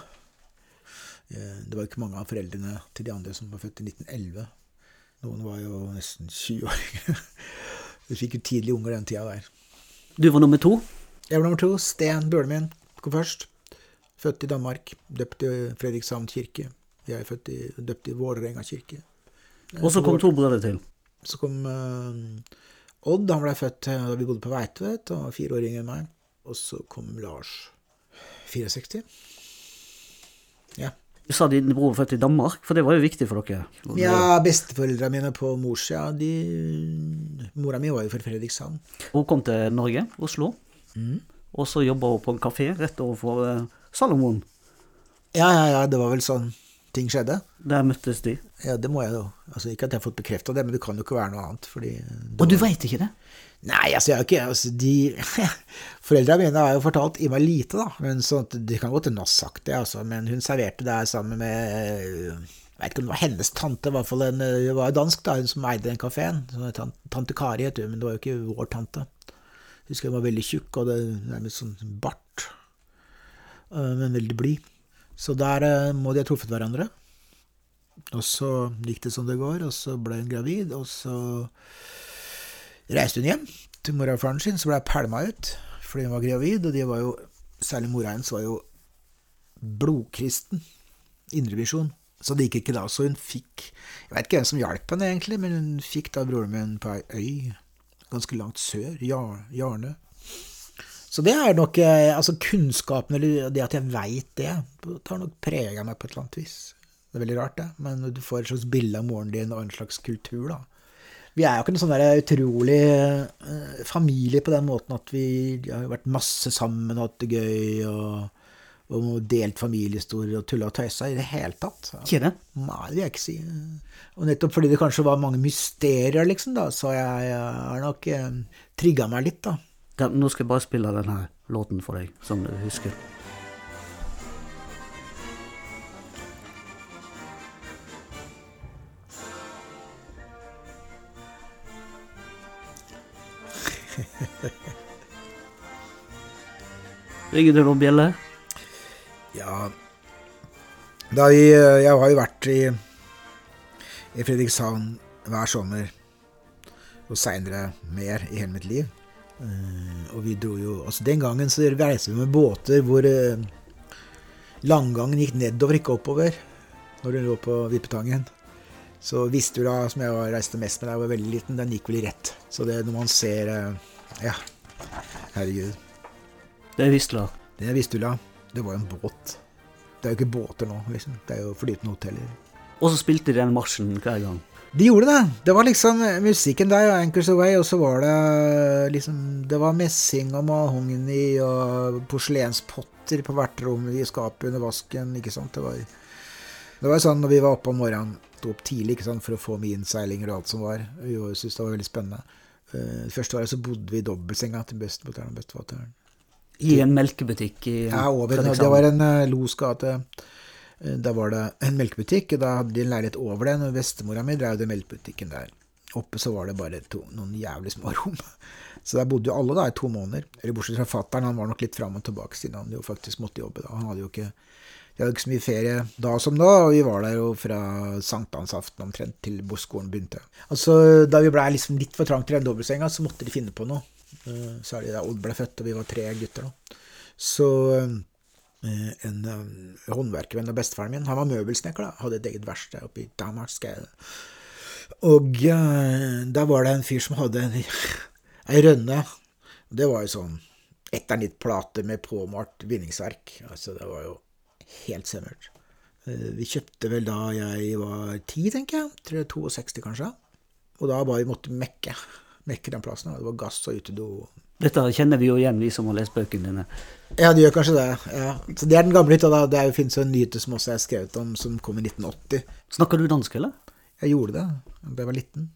Eh, Det var ikke mange av foreldrene til de andre som var født i 1911. Noen var jo nesten 20 år. Vi fikk jo tidlig unger den tida der.
Du var nummer to.
Jeg var nummer to. Sten, broren min, kom først. Født i Danmark. Døpt i Fredrikshavn kirke. Jeg er født i, døpt i Vålerenga kirke.
Og så kom to brødre til.
Så kom uh, Odd, han ble født eh, da vi bodde på Veitvet, og var fire år yngre enn meg. Og så kom Lars. 64. Ja.
Sa din bror født i Danmark, for det var jo viktig for dere.
Ja, besteforeldra mine på morssida, de Mora mi var jo fra Fredrikshavn.
Hun kom til Norge, Oslo,
Mm.
og så jobba hun på en kafé rett overfor eh, Salomon.
Ja, ja, ja, det var vel sånn ting skjedde.
Der møttes de.
Ja, det må jeg jo. Altså, ikke at jeg har fått bekrefta det, men det kan jo ikke være noe annet. fordi... det
Og du
var-
veit ikke det?
Nei, altså, jeg har ikke altså, de Foreldra mine har jo fortalt i meg lite, da. Men at Det kan godt hende hun sagt det, altså. Men hun serverte der sammen med Jeg vet ikke om det var hennes tante, i hvert fall en Hun var dansk, da, hun som eide den kafeen. Tante, Kari het hun, men det var jo ikke vår tante. Jeg husker hun var veldig tjukk, og det nærmest sånn bart. øh, Men veldig blid. Så der øh, må de ha truffet hverandre. Og så gikk det som det går, og så ble hun gravid, og så reiste hun hjem til mora og faren sin, så ble jeg pælma ut fordi hun var gravid, og de var jo, særlig mora hennes, var jo blodkristen. Indrevisjon. Så det gikk ikke da. Så hun fikk Jeg vet ikke hvem som hjalp henne, egentlig, men hun fikk da broren min på ei øy ganske langt sør, Jar- Jarne. Så det er nok eh, Altså, kunnskapen, eller det at jeg veit det, tar nok preg av meg på et eller annet vis. Det er veldig rart, det, men du får et slags bilde av moren din og en slags kultur, da. Vi er jo ikke en sånn der utrolig eh, familie på den måten at vi har vært masse sammen og hatt det gøy og, og delt familiehistorier og tulla og tøysa i det hele tatt.
Ikke det?
Nei, det vil jeg ikke si. Og nettopp fordi det kanskje var mange mysterier, liksom, da, så jeg, har nok eh, trigga meg litt, da.
Ja, nå skal jeg bare spille denne låten for deg, som du husker. Ringer det noen bjeller?
Ja da vi, Jeg har jo vært i, i Fredrikshavn hver sommer, og seinere mer i hele mitt liv. Eh, og vi dro jo altså Den gangen så reiste vi med båter hvor langgangen gikk nedover, ikke oppover, når du lå på Vippetangen. Så Vistula, som jeg reiste mest med da jeg var veldig liten, den gikk vel i rett. Så det når man ser eh, Ja, herregud.
Det er Vistula?
Det er Vistula. Det var jo en båt. Det er jo ikke båter nå, liksom. Det er jo flytende hoteller.
Og så spilte de den marsjen hver gang.
De gjorde det. Det var liksom musikken der, og Anchors Away, og så var det liksom Det var messing og mahogni og porselenspotter på hvert rom i skapet under vasken, ikke sant. Det var, det var sånn når vi var oppe om morgenen, sto opp tidlig ikke sant, for å få med innseilinger og alt som var. Vi syntes det var veldig spennende. Det første året så bodde vi i dobbeltsenga til bestefatteren og bestefatteren.
I en melkebutikk i
Ja, over. Det var en uh, Los gate. Eh, Da var det en melkebutikk, og da hadde de en leilighet over den, og bestemora mi drev den melkebutikken der. Oppe så var det bare to, noen jævlig små rom. Så der bodde jo alle da i to måneder. Eller bortsett fra fattern, han var nok litt fram og tilbake siden han jo faktisk måtte jobbe. da. Han hadde jo ikke de hadde ikke så mye ferie da som nå, og vi var der jo fra sankthansaften omtrent til skolen begynte. Altså, Da vi blei liksom litt for trangt i den dobbeltsenga, så måtte de finne på noe. Eh, Særlig da Odd ble født, og vi var tre gutter. nå. Så eh, en eh, håndverkervenn av bestefaren min, han var møbelsnekker, da, hadde et eget verksted oppe i Danmarksgade. Og da var det en fyr som hadde ei rønne. Det var jo sånn etternittplate med påmalt bindingsverk. Altså, det var jo helt semmert. Eh, Vi kjøpte vel da jeg var ti, tenker jeg. Tror jeg 62, kanskje. Og da bare vi måtte mekke. Mekke den plassen. Det var gass og utedo.
Dette kjenner vi jo igjen, vi som har lest bøkene dine.
Ja, det gjør kanskje det. ja. Så Det er den gamle hytta. Det fins jo- en nyhet som også er skrevet om, som kom i 1980.
Snakker du dansk, eller?
Jeg gjorde det da jeg var liten.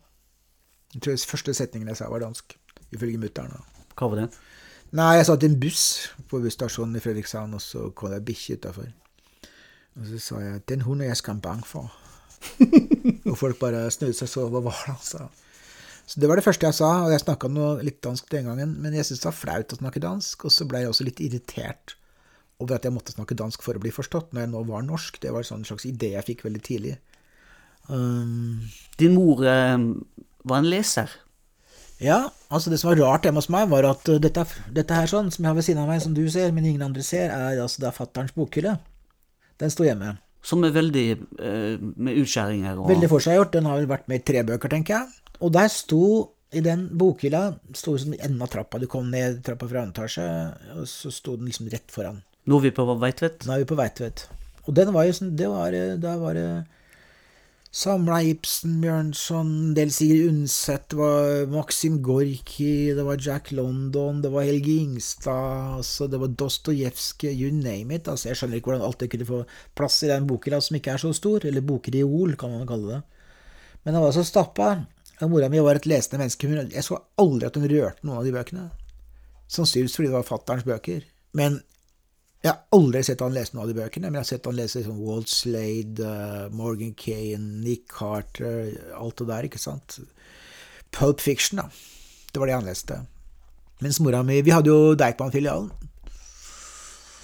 Jeg tror første setningen jeg sa, var dansk. Ifølge mutter'n.
Hva var det?
Nei, jeg satt i en buss på busstasjonen i Fredrikshavn, og så kom det ei bikkje utafor. Og så sa jeg 'Den hunden er jeg skam bang for'. og folk bare snudde seg så hva var det altså. Så det var det første jeg sa, og jeg snakka litt dansk den gangen, men jeg syntes det var flaut å snakke dansk, og så ble jeg også litt irritert over at jeg måtte snakke dansk for å bli forstått, når jeg nå var norsk. Det var en sånn slags idé jeg fikk veldig tidlig. Um,
Din mor eh, var en leser.
Ja, altså det som var rart hjemme hos meg, var at uh, dette, dette her sånn, som jeg har ved siden av meg, som du ser, men ingen andre ser, er altså er fatterns bokhylle. Den sto hjemme.
Som er veldig eh, med utskjæringer og
Veldig forseggjort. Den har vel vært med i tre bøker, tenker jeg. Og der sto, i den bokhylla, sto som enden av trappa. Du kom ned trappa fra andre etasje, og så sto den liksom rett foran.
Nå er vi på Veitvet.
Nå er vi på Veitvet. Og den var jo sånn, det var, der var det Samla Ibsen, Bjørnson, en del Sigrid Undset, det var Maxim Gorki, det var Jack London, det var Helge Ingstad, altså det var Dostojevskij, you name it. Altså jeg skjønner ikke hvordan alt det kunne få plass i den bokhylla som ikke er så stor, eller bokreol, kan man kalle det. Men den var så stappa. Mora mi var et lesende menneske. Jeg så aldri at hun rørte noen av de bøkene. Sannsynligvis fordi det var fatterens bøker. Men jeg har aldri sett han lese noen av de bøkene, men jeg har sett han lese liksom Walt Slade, uh, Morgan Kane, Nick Carter, alt det der, ikke sant. Pulp Fiction, da. Det var det han leste. Mens mora mi Vi hadde jo Deichman-filialen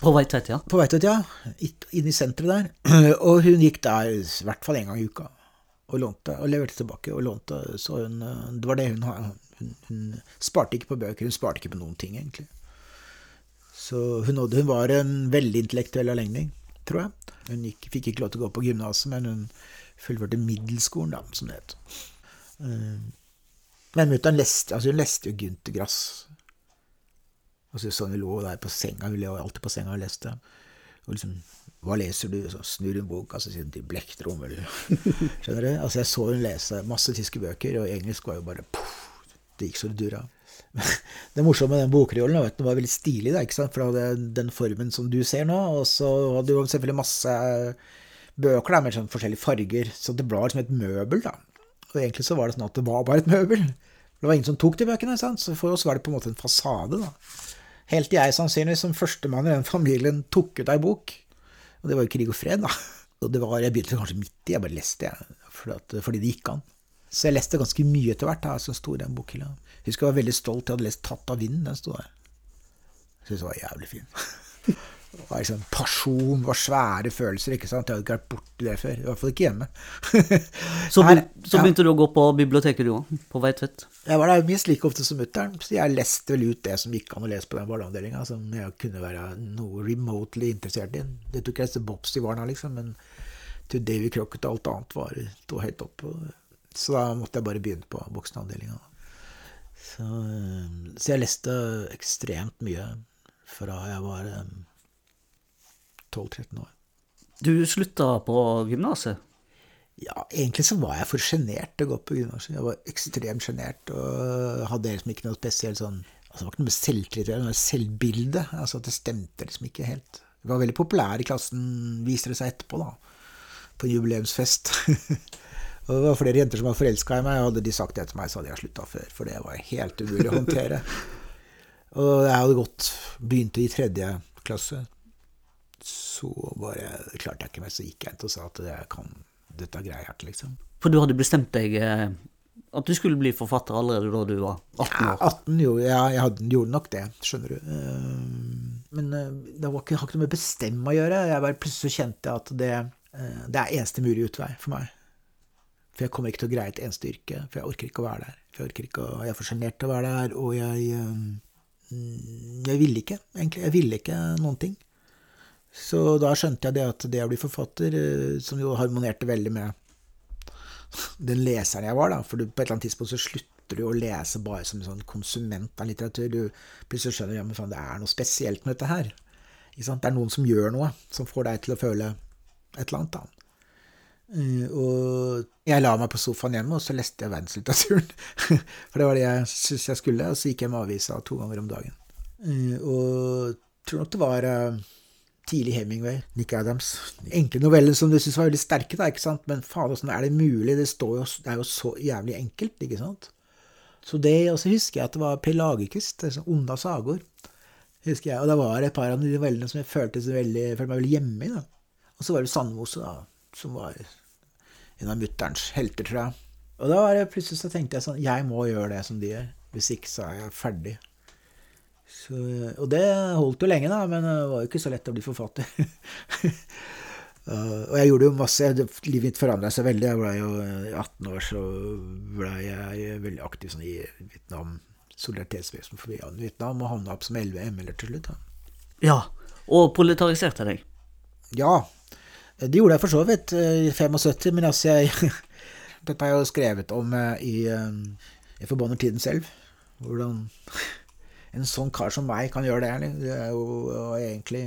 På Veitvet, ja.
på Veitvet, ja. Inne i senteret der. Og hun gikk der i hvert fall én gang i uka. Og lånte, og leverte tilbake. Og lånte, så hun eh, Det var det hun. Hun, hun sparte ikke på bøker, hun sparte ikke på noen ting, egentlig. Hun, hun var en veldig intellektuell avlengning, tror jeg. Hun gikk, fikk ikke lov til å gå på gymnaset, men hun fullførte middelskolen, da, som det het. Eh, Men mutter'n leste, altså hun leste jo Gunther Grass. Altså sånn hun lå der på senga, hun lå alltid på senga og leste. Og liksom Hva leser du? Så snur hun boka, så sier hun til Blektrom, eller Skjønner du? Altså Jeg så hun lese masse tyske bøker, og engelsk var jo bare poff, Det gikk så det dura. Det morsomme med den bokreolen var den var veldig stilig, da, ikke sant? for det den formen som du ser nå. Og så hadde du selvfølgelig masse bøker da, med sånn forskjellige farger, så det var liksom et møbel. da. Og egentlig så var det sånn at det var bare et møbel. Det var ingen som tok de bøkene, sant? så for oss var det på en måte en fasade. da. Helt til jeg sannsynligvis som førstemann i den familien tok ut ei bok. Og det var jo Krig og fred, da. Og det var, Jeg begynte kanskje midt i, jeg bare leste, jeg, fordi det gikk an. Så jeg leste ganske mye etter hvert, da, som sto i den bokhylla. Jeg husker jeg var veldig stolt, jeg hadde lest 'Tatt av vinden', den sto der. Jeg syntes det var jævlig fin. Det var liksom pasjon, det var svære følelser, ikke sant. Jeg hadde ikke vært borti det før. I hvert fall ikke hjemme.
Så,
Her-
så, begynte ja. du å gå på biblioteket, du òg, på Veitvet.
Jeg var der minst like ofte som mutter'n, så jeg leste vel ut det som gikk an å lese på den barneavdelinga, som jeg kunne være noe remotely interessert i. Det tok jeg leste Bobs i Varna, liksom, men til Davy Crocket og alt annet var sto høyt opp. og- Så da måtte jeg bare begynne på voksenavdelinga. Så, eh, så jeg leste ekstremt mye fra jeg var eh, 12-13 år.
Du slutta på gymnaset.
Ja, egentlig så var jeg for sjenert til å gå på gymnaset. Jeg var ekstremt sjenert og hadde liksom ikke noe spesielt sånn altså Det var ikke noe med selvtillit, det var noe selvbilde. Altså at det stemte liksom ikke helt. Jeg var veldig populær i klassen, viser det seg etterpå, da. På en jubileumsfest. og det var flere jenter som var forelska i meg, og hadde de sagt det til meg, så hadde jeg slutta før. For det var helt umulig å håndtere. og jeg hadde gått Begynte i tredje klasse. Så bare klarte jeg ikke mer, så gikk jeg inn og sa at jeg kan dette greier jeg ikke, liksom.
For du hadde bestemt deg eh, at du skulle bli forfatter allerede da du var 18
Ja,
år.
18 jo, ja, jeg hadde, gjorde nok det, skjønner du. Eh, Men eh, det var ikke, har ikke noe med bestemme å gjøre. Jeg bare plutselig kjente at det, det er eneste mulige utvei for meg. For jeg kommer ikke til å greie et eneste yrke, for jeg orker ikke å være der. For jeg orker ikke å, jeg er for sjenert til å være der, og jeg eh, Jeg ville ikke, egentlig. Jeg ville ikke noen ting. Så da skjønte jeg det at det å bli forfatter, eh, som jo harmonerte veldig med den leseren jeg var, da, for på et eller annet tidspunkt så slutter du å lese bare som en sånn konsument av litteratur. Du plutselig skjønner ja, men faen, det er noe spesielt med dette her. Det er noen som gjør noe, som får deg til å føle et eller annet. da. Eh, og jeg la meg på sofaen hjemme, og så leste jeg verdenslitteraturen. For det var det jeg syntes jeg skulle, og så gikk jeg med avisa to ganger om dagen. Eh, Og tror nok det var eh, tidlig Hemingway, Nick Adams. Enkle noveller som du syns var veldig sterke, da, ikke sant? men faen, åssen er det mulig? Det, jo, det er jo så jævlig enkelt, ikke sant? Så det, Og så husker jeg at det var Per Lagerkvist, sånn Onda sagor. husker jeg, Og det var et par av de novellene som jeg følte, så veldig, følte meg veldig hjemme i. da. Og så var det Sandmose, da, som var en av mutterns helter, tror jeg. Og da var det plutselig så tenkte jeg sånn Jeg må gjøre det som de gjør. Hvis ikke så er jeg ferdig. Så, og det holdt jo lenge, da, men det var jo ikke så lett å bli forfatter. Uh, og jeg gjorde jo masse. Livet mitt forandra seg veldig. Jeg ble jo I 18 år så ble jeg veldig aktiv sånn i Vietnam. Solidaritetsbevegelsen for Vietnam, og havna opp som 11 ML-er til slutt. da.
Ja, og proletariserte deg.
Ja, det gjorde jeg for så vidt eh, i 75, men altså jeg Dette har jeg jo skrevet om eh, i eh, Jeg forbanner tiden selv. Hvordan en sånn kar som meg kan gjøre det. Det er jo egentlig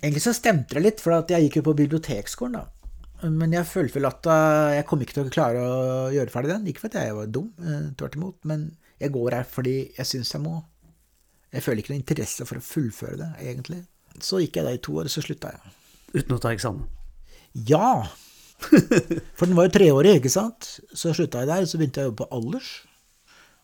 Egentlig så stemte det litt, for jeg gikk jo på bibliotekskolen, da. Men jeg følte vel at eh, jeg kom ikke til å klare å gjøre ferdig den. Ikke fordi jeg var dum, eh, tvert imot, men jeg går her fordi jeg syns jeg må. Jeg føler ikke noe interesse for å fullføre det, egentlig. Så gikk jeg der i to år, og så slutta jeg.
Uten å ta eksamen.
Ja! For den var jo treårig, ikke sant? Så slutta jeg der, så begynte jeg å jobbe på Alders.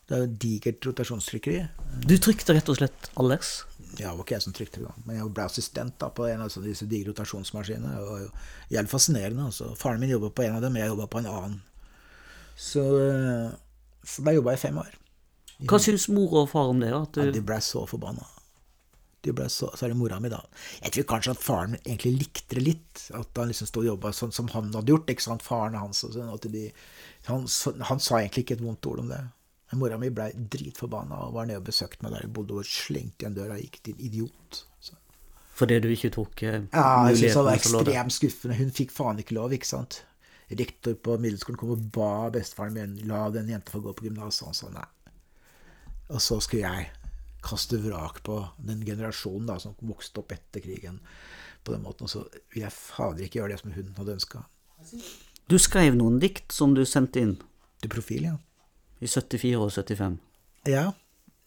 Det er jo et digert rotasjonstrykkeri.
Du trykte rett og slett Allers.
Ja, det var ikke jeg som trykte det, men jeg ble assistent da, på en av disse digre rotasjonsmaskinene. Det var jo jævlig fascinerende. Altså. Faren min jobba på en av dem, jeg jobba på en annen. Så, eh, så da jobba jeg fem år.
Hva syns mor og far om det? At
Ja, de ble så forbanna. De ble så, så er det mora mi, da. Jeg tror kanskje at faren egentlig likte det litt. At han liksom stod og jobba sånn som han hadde gjort. ikke sant, Faren hans og sånn. At de, han, så, han sa egentlig ikke et vondt ord om det. Men mora mi ble dritforbanna og var nede og besøkte meg der jeg bodde, og slengte igjen døra og gikk til idiot. Så.
Fordi du ikke tok eh,
Ja, jeg synes det var ekstremt skuffende. Hun fikk faen ikke lov, ikke sant. Rektor på middelskolen kom og ba bestefaren min la den jenta få gå på gymnas, og han sa nei. Og så skulle jeg kaste vrak på den generasjonen da, som vokste opp etter krigen på den måten. Og så vil jeg fader ikke gjøre det som hun hadde ønska.
Du skrev noen dikt som du sendte inn
Til profil, ja.
i 74 og 75.
Ja.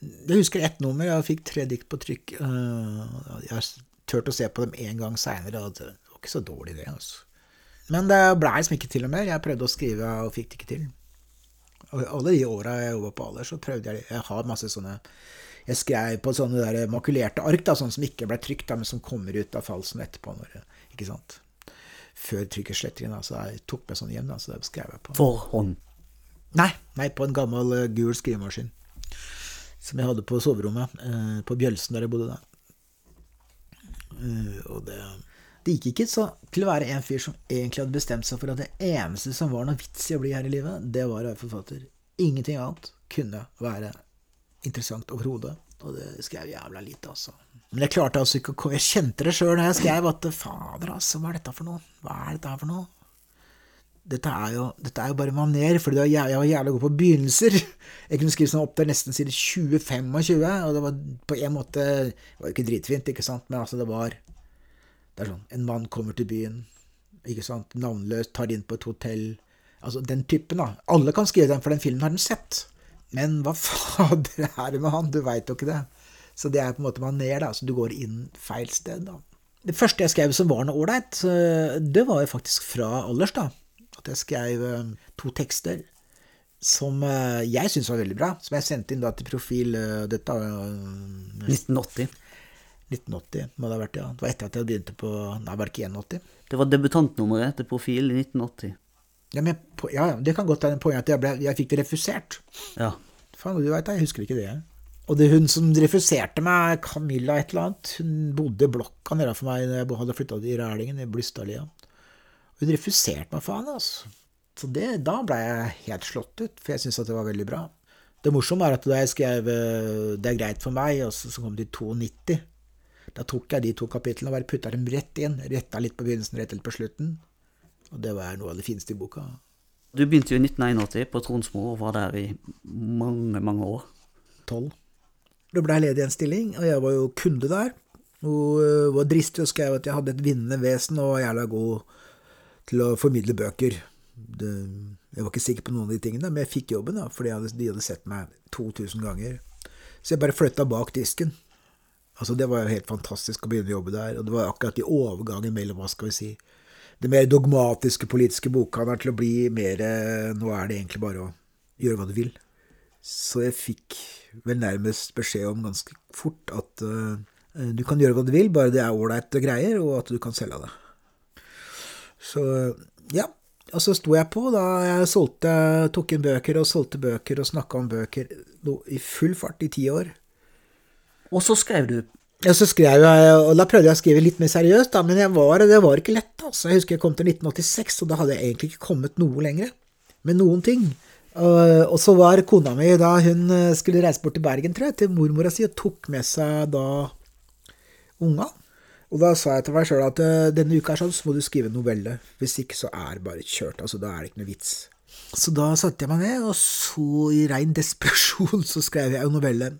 Jeg husker ett nummer. Jeg fikk tre dikt på trykk. Øh, Jeg har turt å se på dem en gang seinere, og det var ikke så dårlig, det. altså. Men det blei liksom ikke til og mer. Jeg prøvde å skrive og fikk det ikke til. Og alle de åra jeg jobba på Aller, så prøvde jeg Jeg har masse sånne Jeg skrev på sånne der makulerte ark, da, sånne som ikke ble trykt, da, men som kommer ut av falsen etterpå. Når, ikke sant? Før trykkeslettingen. Da, så jeg tok med sånn hjem, da, så det skrev jeg på.
For hånd.
Nei, nei, på en gammel eh, gul skrivemaskin. Som jeg hadde på soverommet. eh, på Bjølsen, der jeg bodde da. Uh, og det Det gikk ikke så til å være en fyr som egentlig hadde bestemt seg for at det eneste som var noe vits i å bli her i livet, det var å være forfatter. Ingenting annet kunne være interessant overhodet. Og det skrev jævla lite, altså. Men jeg klarte altså ikke å komme Jeg kjente det sjøl da jeg skrev at fader, altså, hva er dette for noe? Hva er dette for noe? dette er jo, dette er jo bare maner, for jeg var jævla god på begynnelser. Jeg kunne skrive sånn opp til nesten side 20-25, og det var på en måte Det var jo ikke dritfint, ikke sant, men altså, det var Det er sånn En mann kommer til byen, ikke sant, navnløst, tar inn på et hotell Altså den typen, da. Alle kan skrive den, for den filmen har den sett. Men hva fader er det med han? Du veit jo ikke det. Så det er på en måte maner, da. Så du går inn feil sted, da. Det første jeg skrev som var noe ålreit, det var jo faktisk fra Allers, da. At jeg skrev eh, to tekster som eh, jeg syntes var veldig bra. Som jeg sendte inn da til profil eh, Dette var eh,
1980.
1980, må det ha vært, ja. Det var etter at jeg begynte på Nei, var det ikke 81?
Det var debutantnummeret til Profil i 1980.
Ja, men, ja, det kan godt være poenget at jeg, ble, jeg fikk det refusert.
Ja.
Faen, du vet det, jeg husker ikke det. Og det hun som refuserte meg, Camilla et eller annet, hun bodde i blokka nede for meg da jeg hadde flytta til Rælingen, i Blystadlia. Hun refuserte meg faen, altså. Så det, da ble jeg helt slått ut, for jeg syntes at det var veldig bra. Det morsomme er at da jeg skrev eh, 'Det er greit for meg', og så, så kom det i 92, da tok jeg de to kapitlene og bare putta dem rett inn. Retta litt på begynnelsen, rett litt på slutten. Og det var noe av det fineste i boka.
Du begynte jo i 1981 på Tronsmo og var der i mange, mange år.
Tolv. Da ble jeg ledig en stilling, og jeg var jo kunde der. Og øh, var dristig og skrev at jeg hadde et vinnende vesen og var jævla god til å formidle bøker. Det, jeg var ikke sikker på noen av de tingene, men jeg fikk jobben da, fordi hadde, de hadde sett meg 2000 ganger. Så jeg bare flytta bak disken. Altså, det var jo helt fantastisk å begynne å jobbe der, og det var akkurat i overgangen mellom, hva skal vi si, det mer dogmatiske politiske bokhandelen til å bli mer eh, Nå er det egentlig bare å gjøre hva du vil. Så jeg fikk vel nærmest beskjed om ganske fort at uh, du kan gjøre hva du vil, bare det er ålreite greier, og at du kan selge det. Så ja. Og så sto jeg på da jeg solgte, tok inn bøker og solgte bøker og snakka om bøker i full fart i ti år.
Og så skrev du
Ja, så skrev jeg, og da prøvde jeg å skrive litt mer seriøst, da, men var, det var ikke lett. altså. Jeg husker jeg kom til 1986, og da hadde jeg egentlig ikke kommet noe lenger med noen ting. Og, og så var kona mi, da hun eh, skulle reise bort til Bergen, tror jeg, til mormora si, og tok med seg da unga. Og da sa jeg til meg sjøl at eh, denne uka er sånn, så må du skrive novelle. Hvis ikke så er det bare kjørt. altså Da er det ikke noe vits. Så da satte jeg meg ned, og så i rein desperasjon så skrev jeg en novelle.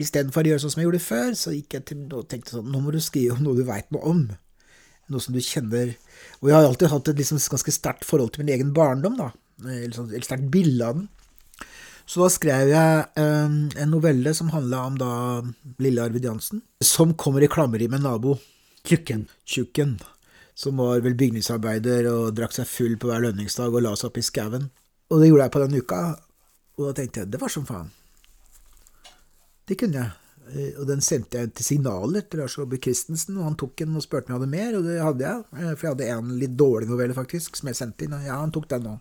Istedenfor å gjøre sånn som jeg gjorde før, så gikk jeg til og tenkte sånn Nå må du skrive om noe du veit noe om. Noe som du kjenner Og jeg har alltid hatt et liksom ganske sterkt forhold til min egen barndom, da. Eller sånn, et sterkt bilde av den. Så da skrev jeg um, en novelle som handla om da lille Arvid Jansen, som kommer i klammeri med en nabo.
Tjukken.
Tjukken. Som var vel bygningsarbeider og drakk seg full på hver lønningsdag og la seg opp i skauen. Og det gjorde jeg på den uka, og da tenkte jeg det var som faen. Det kunne jeg. Eh, Og den sendte jeg til signaler til Lars Aabye Christensen, og han tok den og spurte om jeg hadde mer, og det hadde jeg. Eh, For jeg hadde en litt dårlig novelle, faktisk, som jeg sendte inn, og ja, han tok den nå.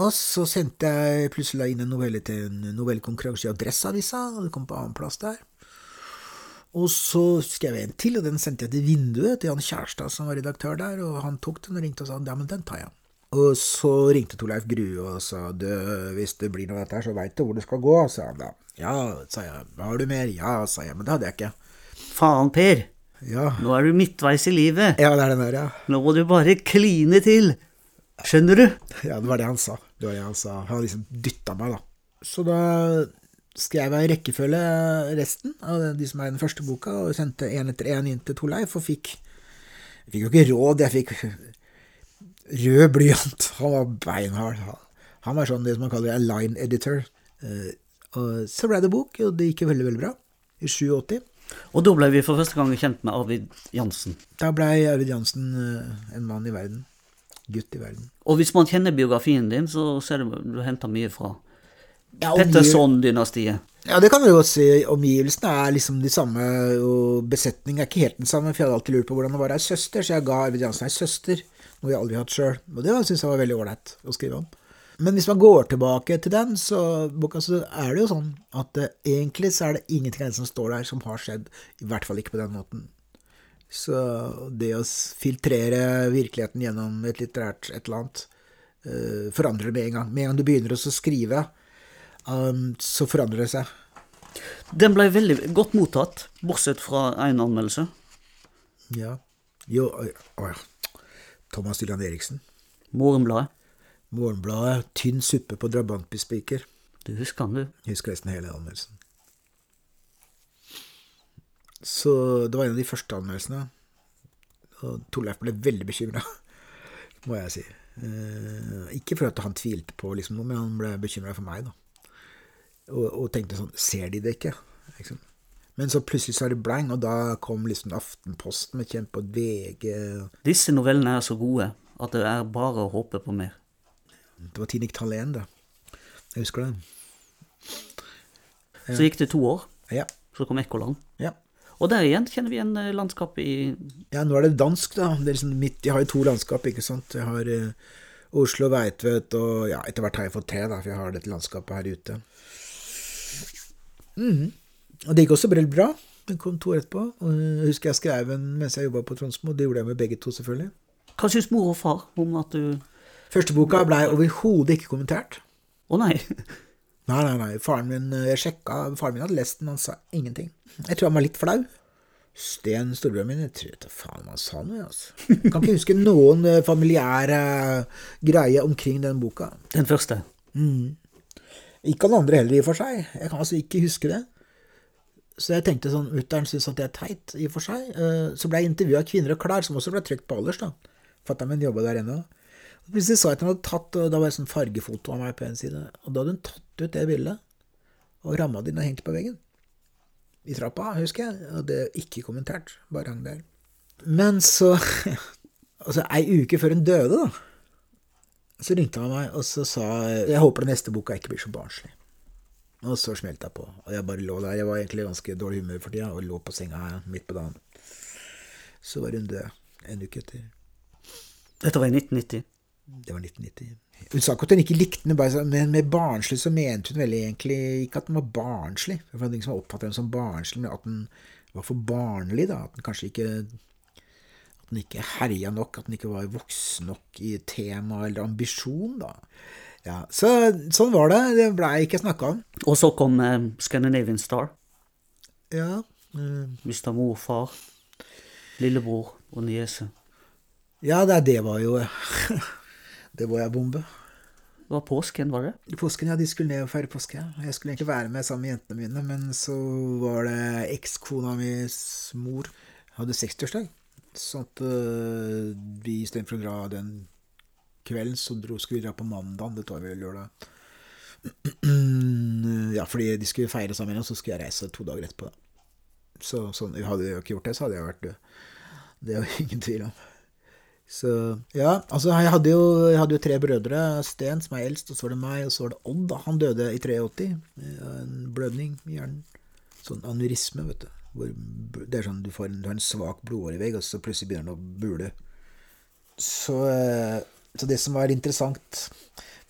Og så sendte jeg plutselig inn en novelle til en novellekonkurranse i Adresseavisa, og det kom på annenplass der. Og så skrev jeg en til, og den sendte jeg til Vinduet, til Jan Kjærstad, som var redaktør der, og han tok den og ringte og sa ja, men den tar jeg. Og så ringte Torleif Grue og sa du, hvis det blir noe av dette her, så veit du hvor det skal gå, sa han da. Ja, sa jeg. Har du mer? Ja, sa jeg, men det hadde jeg ikke.
Faen, Per.
Ja,
Nå er du midtveis i livet.
ja det er den der, ja.
Nå må du bare kline til. Skjønner du?
Ja, det var det han sa. Det var det han sa. Han liksom dytta meg, da. Så da skrev jeg i rekkefølge resten av de som er i den første boka, og sendte én etter én inn til Torleif, og fikk Jeg fikk jo ikke råd, jeg fikk rød blyant. Han var beinhard. Han var sånn det som man kaller en line editor. Eh, Og så ble det bok, og det gikk jo veldig, veldig bra. I 87.
Og da ble vi for første gang kjent med Arvid Jansen.
Da ble Arvid Jansen eh, en mann i verden. Gutt i verden.
Og hvis man kjenner biografien din, så ser du du henter mye fra
ja,
Petterson-dynastiet.
Ja, det kan vi godt si. Omgivelsene er liksom de samme, og besetningen er ikke helt den samme, for jeg hadde alltid lurt på hvordan det var ei søster, så jeg ga Arvid Jansen ei søster, noe jeg aldri har hatt sjøl. Og det syns jeg var veldig ålreit å skrive om. Men hvis man går tilbake til den, så, boka, så er det jo sånn at eh, egentlig så er det ingenting av det som står der, som har skjedd. I hvert fall ikke på den måten. Så det å filtrere virkeligheten gjennom et litterært et eller annet, uh, forandrer det med en gang. Med en gang du begynner å skrive, um, så forandrer det seg.
Den ble veldig godt mottatt, bortsett fra én anmeldelse.
Ja. Jo, oi, oi. Thomas Dylan Eriksen.
Morgenbladet.
Morgenbladet. Tynn suppe på drabantbispiker'.
Du husker han, du.
Husker nesten hele anmeldelsen. Så det var en av de første anmeldelsene. Og Torleif ble veldig bekymra, må jeg si. Eh, ikke for at han tvilte på liksom noe, men han ble bekymra for meg, da. Og, og tenkte sånn Ser de det ikke? Liksom. Men så plutselig så er det blang, og da kom liksom Aftenposten med kjempe og VG
Disse novellene er så gode at det er bare å håpe på mer.
Det var Tinik Thalén, da. Jeg husker det.
Så gikk det to år,
Ja.
så kom Ekkoland.
ja.
Og der igjen kjenner vi igjen eh, landskapet i
Ja, nå er det dansk, da. Det er liksom midt, jeg har jo to landskap, ikke sant. Jeg har uh, Oslo, Veitvet og ja, etter hvert har jeg fått tre, da, for jeg har dette landskapet her ute. Mhm. Og det gikk også veldig bra. Det kom to år etterpå. Og jeg husker jeg skrev en mens jeg jobba på Tronsmo. Det gjorde jeg med begge to, selvfølgelig.
Hva syns mor og far om at du
Første boka blei overhodet ikke kommentert.
Å nei.
Nei, nei, nei. Faren min, jeg sjekka, faren min hadde lest den, han sa ingenting. Jeg tror han var litt flau. Sten, storebroren min, jeg tror ikke faen han sa noe, altså. Jeg kan ikke huske noen eh, familiære greie omkring den boka.
Den første.
Ikke han andre heller, i og for seg. Jeg kan altså ikke huske det. Så jeg tenkte sånn, Mutter'n syns at det er teit, i og for seg. Eh, Så ble jeg intervjua av Kvinner og Klær, som også ble trykt på Alders, da. Fatter'n min jobba der ennå. Plutselig sa jeg at hun hadde tatt, og da var det sånn fargefoto av meg på en side, og da hadde hun tatt ut det bildet og ramma det inn og hengt på veggen. I trappa, husker jeg, og det ikke kommentert, bare hang der. Men så, altså ei uke før hun døde, da, så ringte han meg, og så sa jeg håper den neste boka ikke blir så barnslig. Og så smelte jeg på. Og jeg bare lå der. Jeg var egentlig i ganske dårlig humør for tida, og lå på senga her midt på dagen. Så var hun død en uke etter.
Dette var i 1990.
Det var 1990. Hun sa ikke at hun ikke likte den, bare, men med barnslig så mente hun veldig egentlig ikke at den var barnslig. Det var ingen som oppfattet den som barnslig, men at den var for barnlig, da. At den kanskje ikke At den ikke herja nok, at den ikke var voksen nok i tema eller ambisjon, da. Ja, så sånn var det. Det blei ikke snakka om.
Og så kom eh, Scandinavian Star.
Ja. Mm.
Mista mor far. Lillebror og niese.
Ja, det, det var jo Det var jeg bombe.
Det var påsken, var det?
Påsken, ja, de skulle ned og feire påske. Jeg skulle egentlig være med sammen med jentene mine, men så var det ekskona mis mor hadde 60-årsdag. Sånn at uh, vi istedenfor å dra den kvelden, så dro, skulle vi dra på mandag. Det var vel lørdag. ja, fordi de skulle feire sammen, og så skulle jeg reise to dager etterpå. Så sånn, hadde jeg ikke gjort det, så hadde jeg vært død. Det er jo ingen tvil om. Så ja, altså jeg hadde, jo, jeg hadde jo tre brødre. Sten, som er eldst, og så var det meg, og så var det Odd. da. Han døde i 83 av en blødning i hjernen. Sånn aneurisme, vet du. Hvor, det er sånn du, får du har en svak blodårevegg, og så plutselig begynner den å bule. Så, eh, så det som var interessant,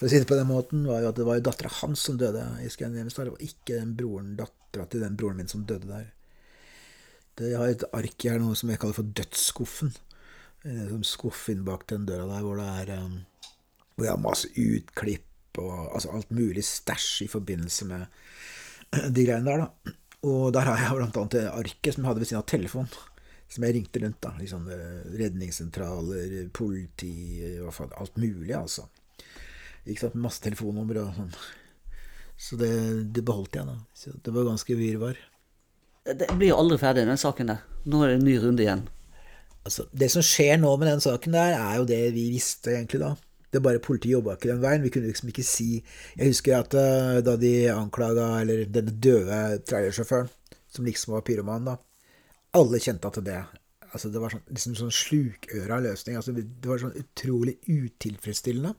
for å si det på den måten, var jo at det var jo dattera hans som døde i Scandinavian Star. Var ikke den broren, dattera til den broren min som døde der. Det, jeg har et ark her, noe som jeg kaller for dødsskuffen. En sånn skuff inn bak den døra der hvor det er um, Hvor jeg har masse utklipp og altså alt mulig stæsj i forbindelse med de greiene der, da. Og der har jeg annet det arket som jeg hadde ved siden av telefonen. Som jeg ringte rundt, da. Liksom eh, redningssentraler, politi, hva faen, alt mulig, altså. Ikke sant, masse telefonnummer og sånn. Så det, det beholdt jeg, da. Så det var ganske virvar.
Det blir jo aldri ferdig, den saken der. Nå er det en ny runde igjen.
Altså, det som skjer nå med den saken der, er jo det vi visste egentlig da. Det er bare Politiet jobba ikke den veien. Vi kunne liksom ikke si Jeg husker at uh, da de anklaga eller denne døde trailersjåføren, som liksom var pyroman, da Alle kjente at det altså Det var sånn, liksom sånn slukøra løsning. Altså, det var sånn utrolig utilfredsstillende.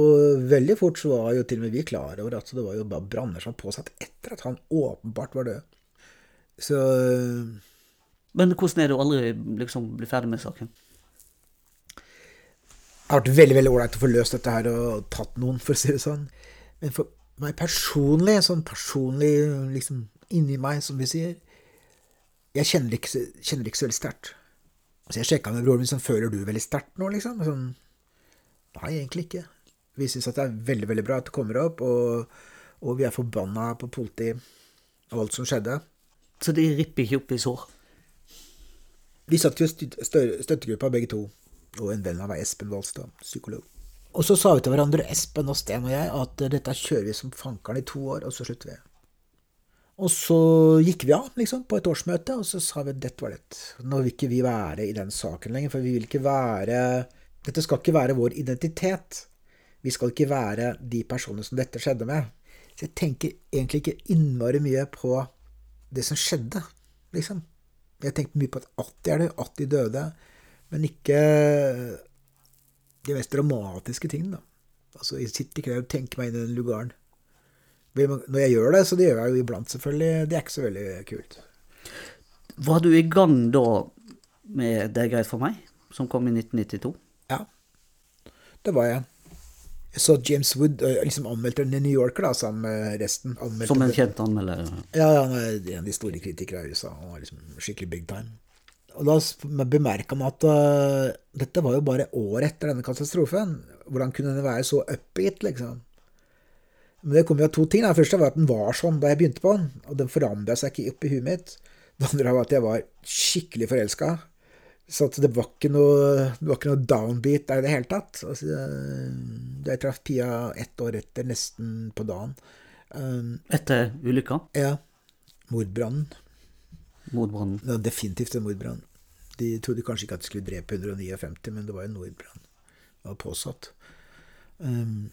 Og veldig fort så var jo til og med vi klar over at det var jo bare branner som påsatt etter at han åpenbart var død. Så
Men hvordan er det å aldri liksom bli ferdig med saken?
Det har vært veldig veldig ålreit å få løst dette her og tatt noen, for å si det sånn. Men for meg personlig, sånn personlig liksom inni meg, som vi sier Jeg kjenner ikke, kjenner ikke så veldig sterkt. Så Jeg sjekka med broren min sånn Føler du veldig sterkt nå, liksom? Sånn, Nei, egentlig ikke. Vi syns at det er veldig veldig bra at det kommer opp, og, og vi er forbanna på politiet og alt som skjedde.
Så de ripper ikke opp i sår?
Vi satt jo i støttegruppa begge to, og en venn av meg, Espen Walstad, psykolog. Og så sa vi til hverandre, Espen og Sten og jeg, at dette kjører vi som fankeren i to år, og så slutter vi. Og så gikk vi av, liksom, på et årsmøte, og så sa vi at dette var det. Nå vil ikke vi være i den saken lenger, for vi vil ikke være Dette skal ikke være vår identitet. Vi skal ikke være de personene som dette skjedde med. Så jeg tenker egentlig ikke innmari mye på det som skjedde, liksom. Jeg tenkte mye på at 80 er det, 80 døde, men ikke de mest dramatiske tingene. da. Altså, Jeg sitter ikke der og tenker meg inn i den lugaren. Når jeg gjør det, så det gjør jeg jo iblant, selvfølgelig. Det er ikke så veldig kult.
Var du i gang da med Det er greit for meg, som kom i 1992?
Ja, det var jeg. Jeg så James Wood liksom anmeldte den i New Yorker da, sammen med resten. Anmeldte
Som en kjent anmelder?
Ja, han er en av de store kritikere i USA. Han var liksom skikkelig big time. Og da bemerka man at uh, dette var jo bare år etter denne katastrofen. Hvordan kunne den være så upbeat, liksom? Men det kom jo av to ting. Det første var at den var sånn da jeg begynte på den, og den forandra seg ikke opp i huet mitt. Det andre var at jeg var skikkelig forelska. Så det var ikke noe, det var ikke noe downbeat der i det hele tatt. Altså, jeg traff Pia ett år etter, nesten på dagen. Um,
Etter ulykka?
ja. Mordbrannen.
Mordbrannen.
Var definitivt en mordbrann. De trodde kanskje ikke at de skulle drepe 159, men det var en mordbrann. Det var påsatt. Um,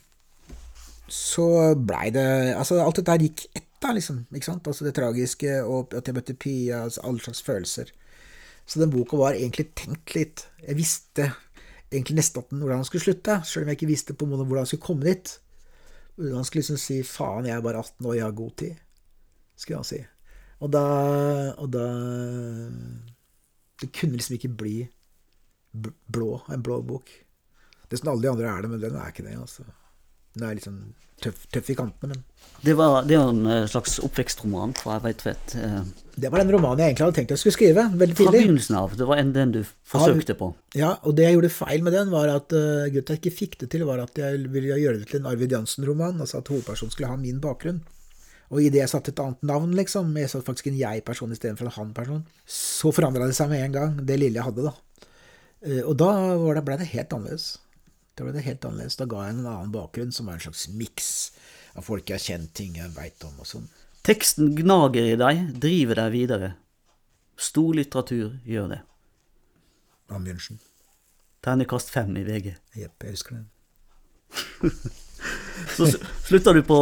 så blei det Altså, alt dette gikk ett, da, liksom. Ikke sant? Altså det tragiske, og at jeg møtte Pia, altså alle slags følelser. Så den boka var egentlig tenkt litt. Jeg visste egentlig nesten hvordan den skulle slutte, sjøl om jeg ikke visste på en måte hvordan han skulle komme dit. Hvordan han skulle liksom si 'faen, jeg er bare 18 år, jeg har god tid', skulle han si. Og da, og da Det kunne liksom ikke bli blå, en blå bok. Nesten alle de andre er det, men den er ikke det. altså. Den er litt sånn tøff, tøff i kantene, men
Det, var, det var en eh, slags oppvekstroman fra Veitvet. Eh,
Det var den romanen jeg egentlig hadde tenkt jeg skulle skrive, veldig
fra
tidlig.
begynnelsen av. Det var en, den du forsøkte på.
Ja, og det jeg gjorde feil med den, var at uh, grunnen til jeg ikke fikk det til, var at jeg ville gjøre det til en Arvid Jansen-roman, altså at hovedpersonen skulle ha min bakgrunn. Og idet jeg satte et annet navn, liksom, jeg satte faktisk en jeg-person istedenfor en han-person, så forandra det seg med en gang, det lille jeg hadde, da. Uh, og da var det, ble det helt annerledes. Da ble det helt annerledes. Da ga jeg en annen bakgrunn, som var en slags miks av folk jeg har kjent, ting jeg veit om og sånn.
Teksten gnager i deg, driver deg videre. Stor litteratur gjør det.
Ambjørnsen.
Ternekast fem i VG.
Jepp, jeg husker den.
Så slutta du på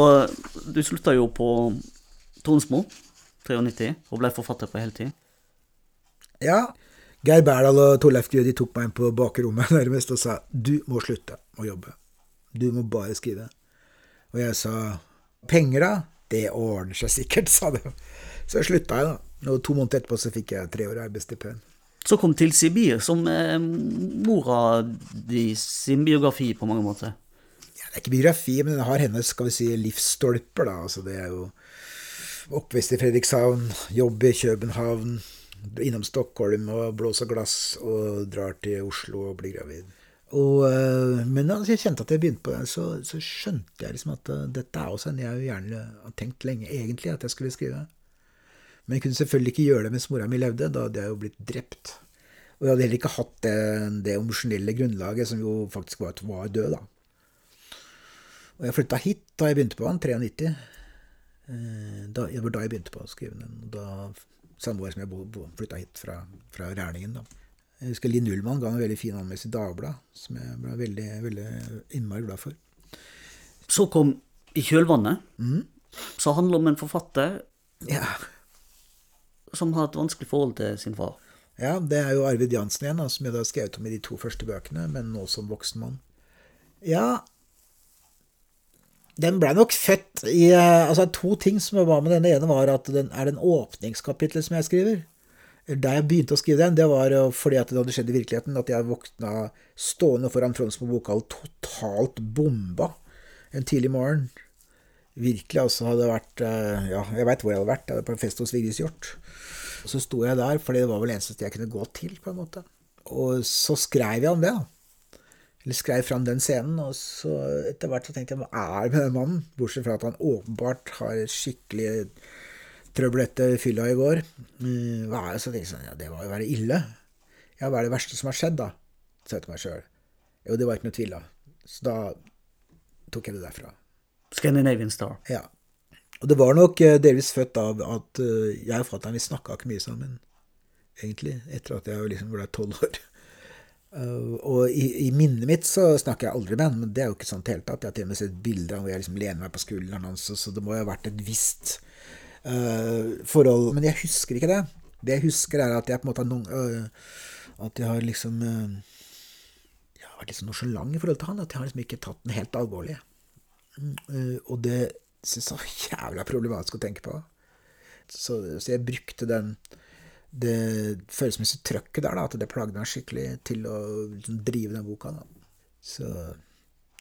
Du slutta jo på Tronsmo, 93, og ble forfatter på heltid.
Ja. Geir Berdal og Torleif Grødi tok meg inn på bakrommet nærmest og sa du må slutte å jobbe. Du må bare skrive. Og jeg sa penger, da? Det ordner seg sikkert, sa de. Så slutta jeg, da. Og to måneder etterpå så fikk jeg tre år arbeidsstipend.
Så kom til Sibir, som eh, mora di sin biografi på mange måter.
Ja, det er ikke biografi, men den har hennes skal vi si, livsstolper. da. Altså, det er jo oppvekst i Fredrikshavn, jobb i København, innom Stockholm og blåser glass, og drar til Oslo og blir gravid. Og, øh, men da jeg kjente at jeg begynte på det, så, så skjønte jeg liksom at øh, dette er også en jeg jo gjerne har tenkt lenge egentlig at jeg skulle skrive. Men jeg kunne selvfølgelig ikke gjøre det mens mora mi levde, da hadde jeg jo blitt drept. Og jeg hadde heller ikke hatt det, det emosjonelle grunnlaget, som jo faktisk var, var død, da. Og jeg flytta hit da jeg begynte på den, 93. Eh, Da, det var da jeg begynte på å skrive den. og Da, samme år som jeg flytta hit fra, fra Rælingen. da. Jeg husker Linn Ullmann ga en veldig fin anmeldelse i Dagbladet, som jeg ble veldig, veldig innmari glad for.
Så kom I kjølvannet, så handler om en forfatter
Ja,
som har et vanskelig forhold til sin far.
ja det er jo Arvid Jansen igjen, da, som jeg da har skrevet om i de to første bøkene, men nå som voksen mann. Ja, den ble nok født i eh, Altså, to ting som var med denne ene var at den er den åpningskapitlet som jeg skriver. Da jeg begynte å skrive den, det var fordi at det hadde skjedd i virkeligheten. At jeg våkna stående foran Tronsmo bokhall totalt bomba en tidlig morgen. Virkelig, altså. Hadde vært eh, Ja, jeg veit hvor jeg hadde vært. Jeg hadde på en fest hos Vigdis Hjort. Så sto jeg der, for det var vel eneste jeg kunne gå til, på en måte. Og så skrev jeg om det, da. Skrev fram den scenen, og så etter hvert så tenkte jeg hva er det med den mannen? Bortsett fra at han åpenbart har skikkelig trøbbel etter fylla i går. Mm, Hva er det så tenkte jeg sånn, ja, det var jo være ille. Ja, hva er det verste som har skjedd, da? sa jeg til meg sjøl. Jo, det var ikke noe tvil, da. Så da tok jeg det derfra.
Scandinavian Star.
Ja. Og det var nok eh, delvis født av at eh, jeg og fatter'n snakka ikke mye sammen, egentlig, etter at jeg liksom ble tolv år. Eh, og i, i minnet mitt så snakker jeg aldri med han, men det er jo ikke sånn i det hele tatt. Jeg har til og med sett bilder av hvor jeg liksom lener meg på skulderen hans, så- det må jo ha vært et visst uh, forhold. Men jeg husker ikke det. Det jeg husker, er at jeg på en måte har noen uh, At jeg har liksom uh, Jeg har vært litt så nonsjalant i forhold til han. At jeg har liksom ikke tatt den helt alvorlig. Og det syns jeg var jævla problematisk å tenke på. Så, så jeg brukte den det følelsesmessige trøkket der, da, at det plagde meg skikkelig til å liksom, drive den boka. Da. Så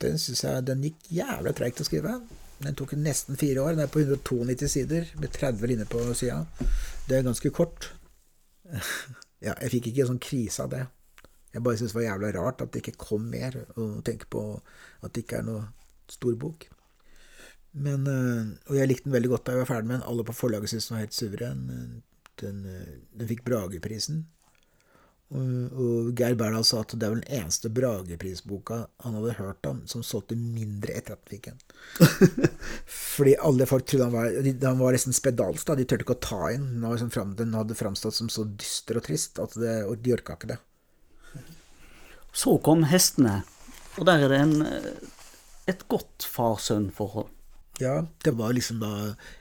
den syns jeg den gikk jævlig treigt å skrive. Den tok nesten fire år. Den er på 192 sider, med 30 linjer på sida. Det er ganske kort. ja, jeg fikk ikke en sånn krise av det. Jeg bare syns det var jævla rart at det ikke kom mer, og tenke på at det ikke er noe stor bok. Men, øh, og jeg likte den veldig godt da jeg var ferdig med den. Alle på forlaget syntes den var helt suveren. Den, øh, den fikk Brageprisen. Og, og Geir Berdal sa at det er vel den eneste Brageprisboka han hadde hørt om som solgte mindre etter at han fikk den. Fordi alle folk trodde han var de, Han var nesten spedalsk. De turte ikke å ta inn. Den, liksom fram, den hadde framstått som så dyster og trist at det, og de orka ikke det.
Så kom hestene, og der er det en, eh, et godt far-sønn-forhold.
Ja, det var liksom da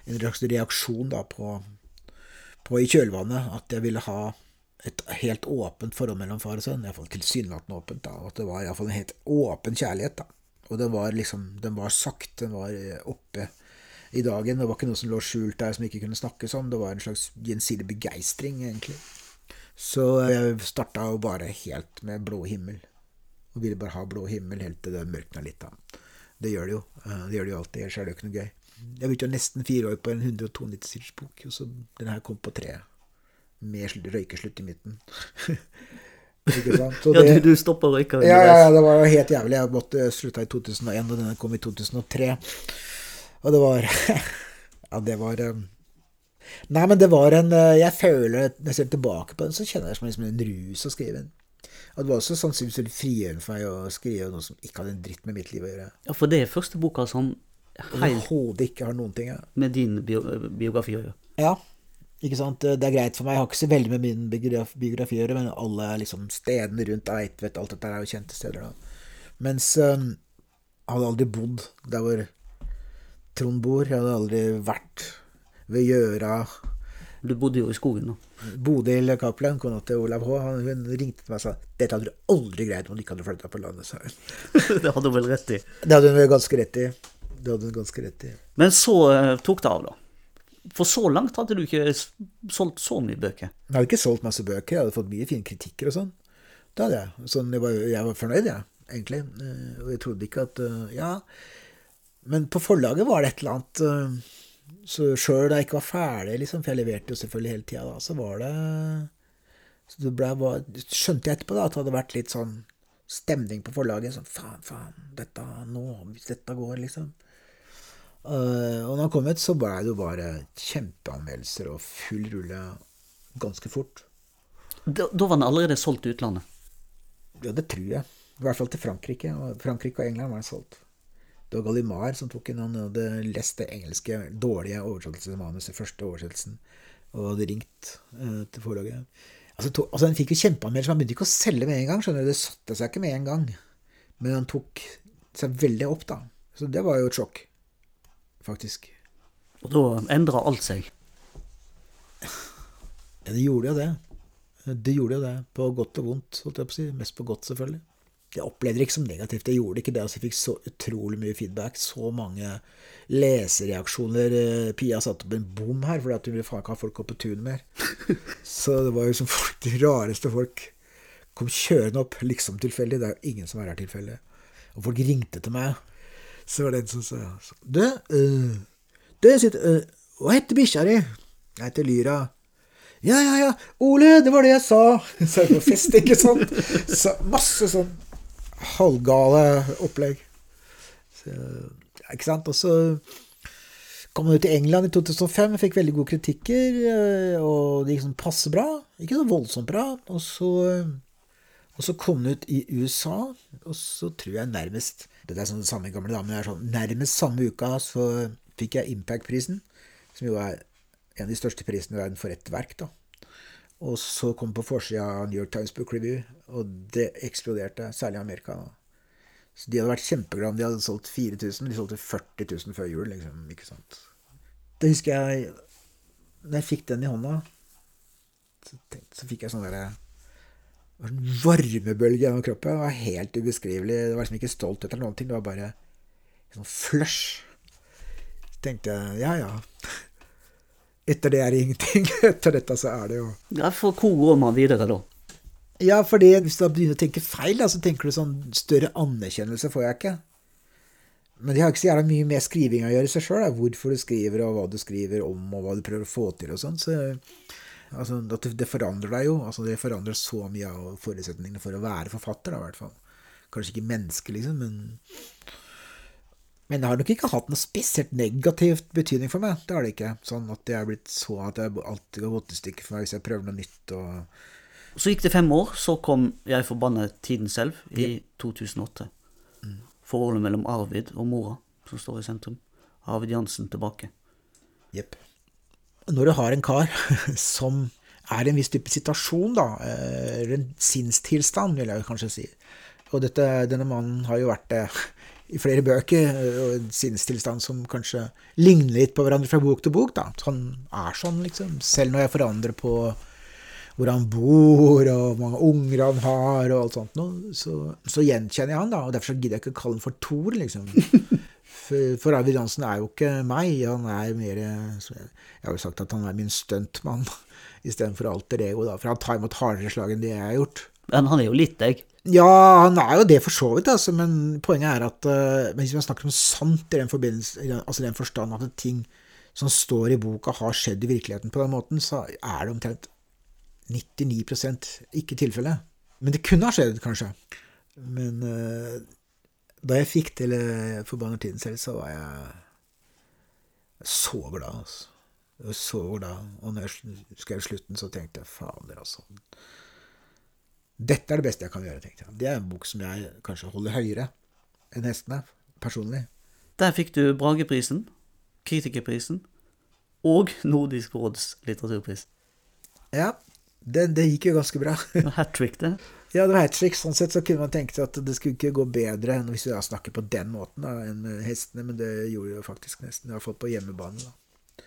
en reaksjon da på, på i kjølvannet at jeg ville ha et helt åpent forhold mellom far og sønn. Iallfall tilsynelatende åpent. da, og At det var iallfall en helt åpen kjærlighet. da. Og den var liksom, den var sagt, den var eh, oppe i dagen. Det var ikke noe som lå skjult der som ikke kunne snakkes om. Det var en slags gjensidig begeistring, egentlig. Så jeg starta jo bare helt med blå himmel. Og ville bare ha blå himmel helt til det mørkna litt. da. Det gjør det jo. Eh, Det gjør det jo alltid. Ellers er det jo ikke noe gøy. Jeg brukte jo nesten fire år på en 192 siders bok, og så den her kom på tre. Med røykeslutt i midten. ikke sant? Så
Ja,
det-
du, du stoppa røyka
ja, ja, det var jo helt jævlig. Jeg måtte slutta i 2001, og denne kom i 2003. Og det var Ja, det var um, Nei, men det var en uh, Jeg føler Når jeg ser tilbake på den, så kjenner jeg det som liksom en rus å skrive den. Og det var også sannsynligvis frigjørende for meg å skrive noe som ikke hadde en dritt med mitt liv å gjøre.
Ja, for det er første boka som helt
Overhodet ikke har noen ting. Ja.
med din bio biografi å gjøre.
Ja, ikke sant. Det er greit for meg. Jeg har ikke så veldig med min biograf- biografi å gjøre, men alle liksom, stedene rundt Eidtvet, alt dette er jo kjente steder. da. Mens um, jeg hadde aldri bodd der hvor Trond bor. Jeg hadde aldri vært ved Gjøra.
Du bodde jo i skogen nå.
Bodil Cappelen, kona til Olav H., han- hun ringte til meg og sa dette hadde du aldri greid om du ikke hadde flytta på landet. sa hun.
det hadde hun vel rett i.
Det hadde hun vel ganske rett i. Det hadde hun ganske rett i.
Men så eh, tok det av, da. For så langt hadde du ikke solgt så mye bøker.
Jeg hadde ikke solgt masse bøker, jeg hadde fått mye fine kritikker og sånn. Det hadde jeg. Sånn, jeg, var, jeg var fornøyd, jeg, egentlig. Eh, Og jeg trodde ikke at eh, Ja. Men på forlaget var det et eller annet Så sjøl da jeg ikke var ferdig, liksom, for jeg leverte jo selvfølgelig hele tida da, så var det så det ble, var, Skjønte jeg etterpå da at det hadde vært litt sånn stemning på forlaget. Sånn faen, faen, dette nå, hvis dette går, liksom. Eh, og når han kom ut, så ble det jo bare kjempeanmeldelser og full rulle ganske fort.
Da, da var den allerede solgt til utlandet.
Ja, det tror jeg. I hvert fall til Frankrike. Og Frankrike og England var den solgt. Det var Gallimard som tok inn. Han hadde lest det engelske dårlige oversettelsesmanuset, første oversettelsen, og hadde ringt eh, til forlaget. Altså, to, altså, Den fikk jo kjempeanmeldelser. Han begynte ikke å selge med en gang. skjønner du, Det satte seg ikke med en gang. Men han tok seg veldig opp, da. Så det var jo et sjokk, faktisk.
Og da endra alt seg.
Ja, det gjorde jo det. Det gjorde jo det, på godt og vondt, holdt jeg på å si. Mest på godt, selvfølgelig. Jeg opplevde det ikke som negativt. Jeg gjorde ikke det. altså Jeg fikk så utrolig mye feedback. Så mange lesereaksjoner. Eh, Pia satte opp en bom her fordi at hun ville faen ikke ha folk opp på tunet mer. Så det var jo som folk, de rareste folk kom kjørende opp, liksom tilfeldig. Det er jo ingen som er her tilfeldig. Og folk ringte til meg. Så var det en som sa Du, uh, du sitter, uh, hva heter bikkja di? Jeg heter Lyra. Ja, ja, ja. Ole, det var det jeg sa. Så jeg på fest, ikke sant. Så masse sånn halvgale opplegg. Så, ikke sant. Og så kom han ut i England i 2005 og fikk veldig gode kritikker. eh, Og det gikk sånn passe bra. Ikke så voldsomt bra. Og så, og så kom han ut i USA, og så tror jeg nærmest Dette er sånn det samme gamle dame. sånn nærmest samme uka så fikk jeg Impact-prisen, som jo er en av de største prisene i verden for ett verk. da. Og så kom på forsida av New York Times Book Review, og det eksploderte, særlig i Amerika. da. Så de hadde vært kjempeglade om de hadde solgt 4000, men de solgte 40 000 før jul. liksom, ikke sant? Det husker jeg Når jeg fikk den i hånda, så, tenkte, så fikk jeg sånn derre det var en varmebølge gjennom kroppen. Det var helt ubeskrivelig. Det var liksom ikke stolthet eller noen ting. Det var bare sånn flush. Så tenkte jeg ja, ja. Etter det er det ingenting. Etter dette så er det jo
Ja, For hvor går man videre da?
Ja, fordi hvis du begynner å tenke feil, da, så tenker du sånn større anerkjennelse får jeg ikke. Men det har ikke så jævla mye med skriving å gjøre i seg sjøl. Hvorfor du skriver, og hva du skriver om, og hva du prøver å få til og sånn. Så Altså, at det, forandrer deg jo. Altså, det forandrer så mye av forutsetningene for å være forfatter, da, i hvert fall. Kanskje ikke menneske, liksom, men Men det har nok ikke hatt noe spesielt negativt betydning for meg. Det har det ikke. Sånn at jeg er blitt så at jeg alltid har gått i stykker for meg hvis jeg prøver noe nytt og
Så gikk det fem år, så kom Jeg forbannet tiden selv i 2008. Forholdet mellom Arvid og mora som står i sentrum. Arvid Jansen tilbake.
Jepp. Når du har en kar som er i en viss type situasjon, da, eh, eller en sinnstilstand, vil jeg kanskje si Og dette, denne mannen har jo vært det i flere bøker, eh, og en sinnstilstand som kanskje ligner litt på hverandre fra bok til bok. da. Han er sånn, liksom. Selv når jeg forandrer på hvor han bor, og hvor mange unger han har, og alt sånt noe, så, så gjenkjenner jeg han, da. Og derfor gidder jeg ikke å kalle han for Thor, liksom. For, for Arvid Jansen er jo ikke meg. Han er mer Jeg har jo sagt at han er min stuntmann istedenfor alter ego, da. For han tar imot hardere slag enn det jeg har gjort.
Men han er jo litt deg.
Ja, han er jo det for så vidt, altså, men poenget er at uh, hvis man snakker om sant i den forbindelse, altså den forstand at ting som står i boka har skjedd i virkeligheten på den måten, så er det omtrent 99% ikke tilfellet. Men det kunne ha skjedd, kanskje. Men uh, da jeg fikk til uh, Forbanner tiden selv, så var jeg så glad, altså. Jeg var så glad. Og når jeg skrev slutten, så tenkte jeg fader, altså. Dette er det beste jeg kan gjøre, tenkte jeg. Det er en bok som jeg kanskje holder høyere enn hestene, personlig.
Der fikk du Brageprisen, Kritikerprisen og Nordisk råds litteraturpris.
Ja, det, det gikk jo ganske bra.
Hat trick, det.
Ja, det var hat trick. Sånn sett så kunne man tenke seg at det skulle ikke gå bedre enn hvis vi da snakker på den måten da, enn med hestene, men det gjorde det faktisk nesten. I hvert fall på hjemmebane. da.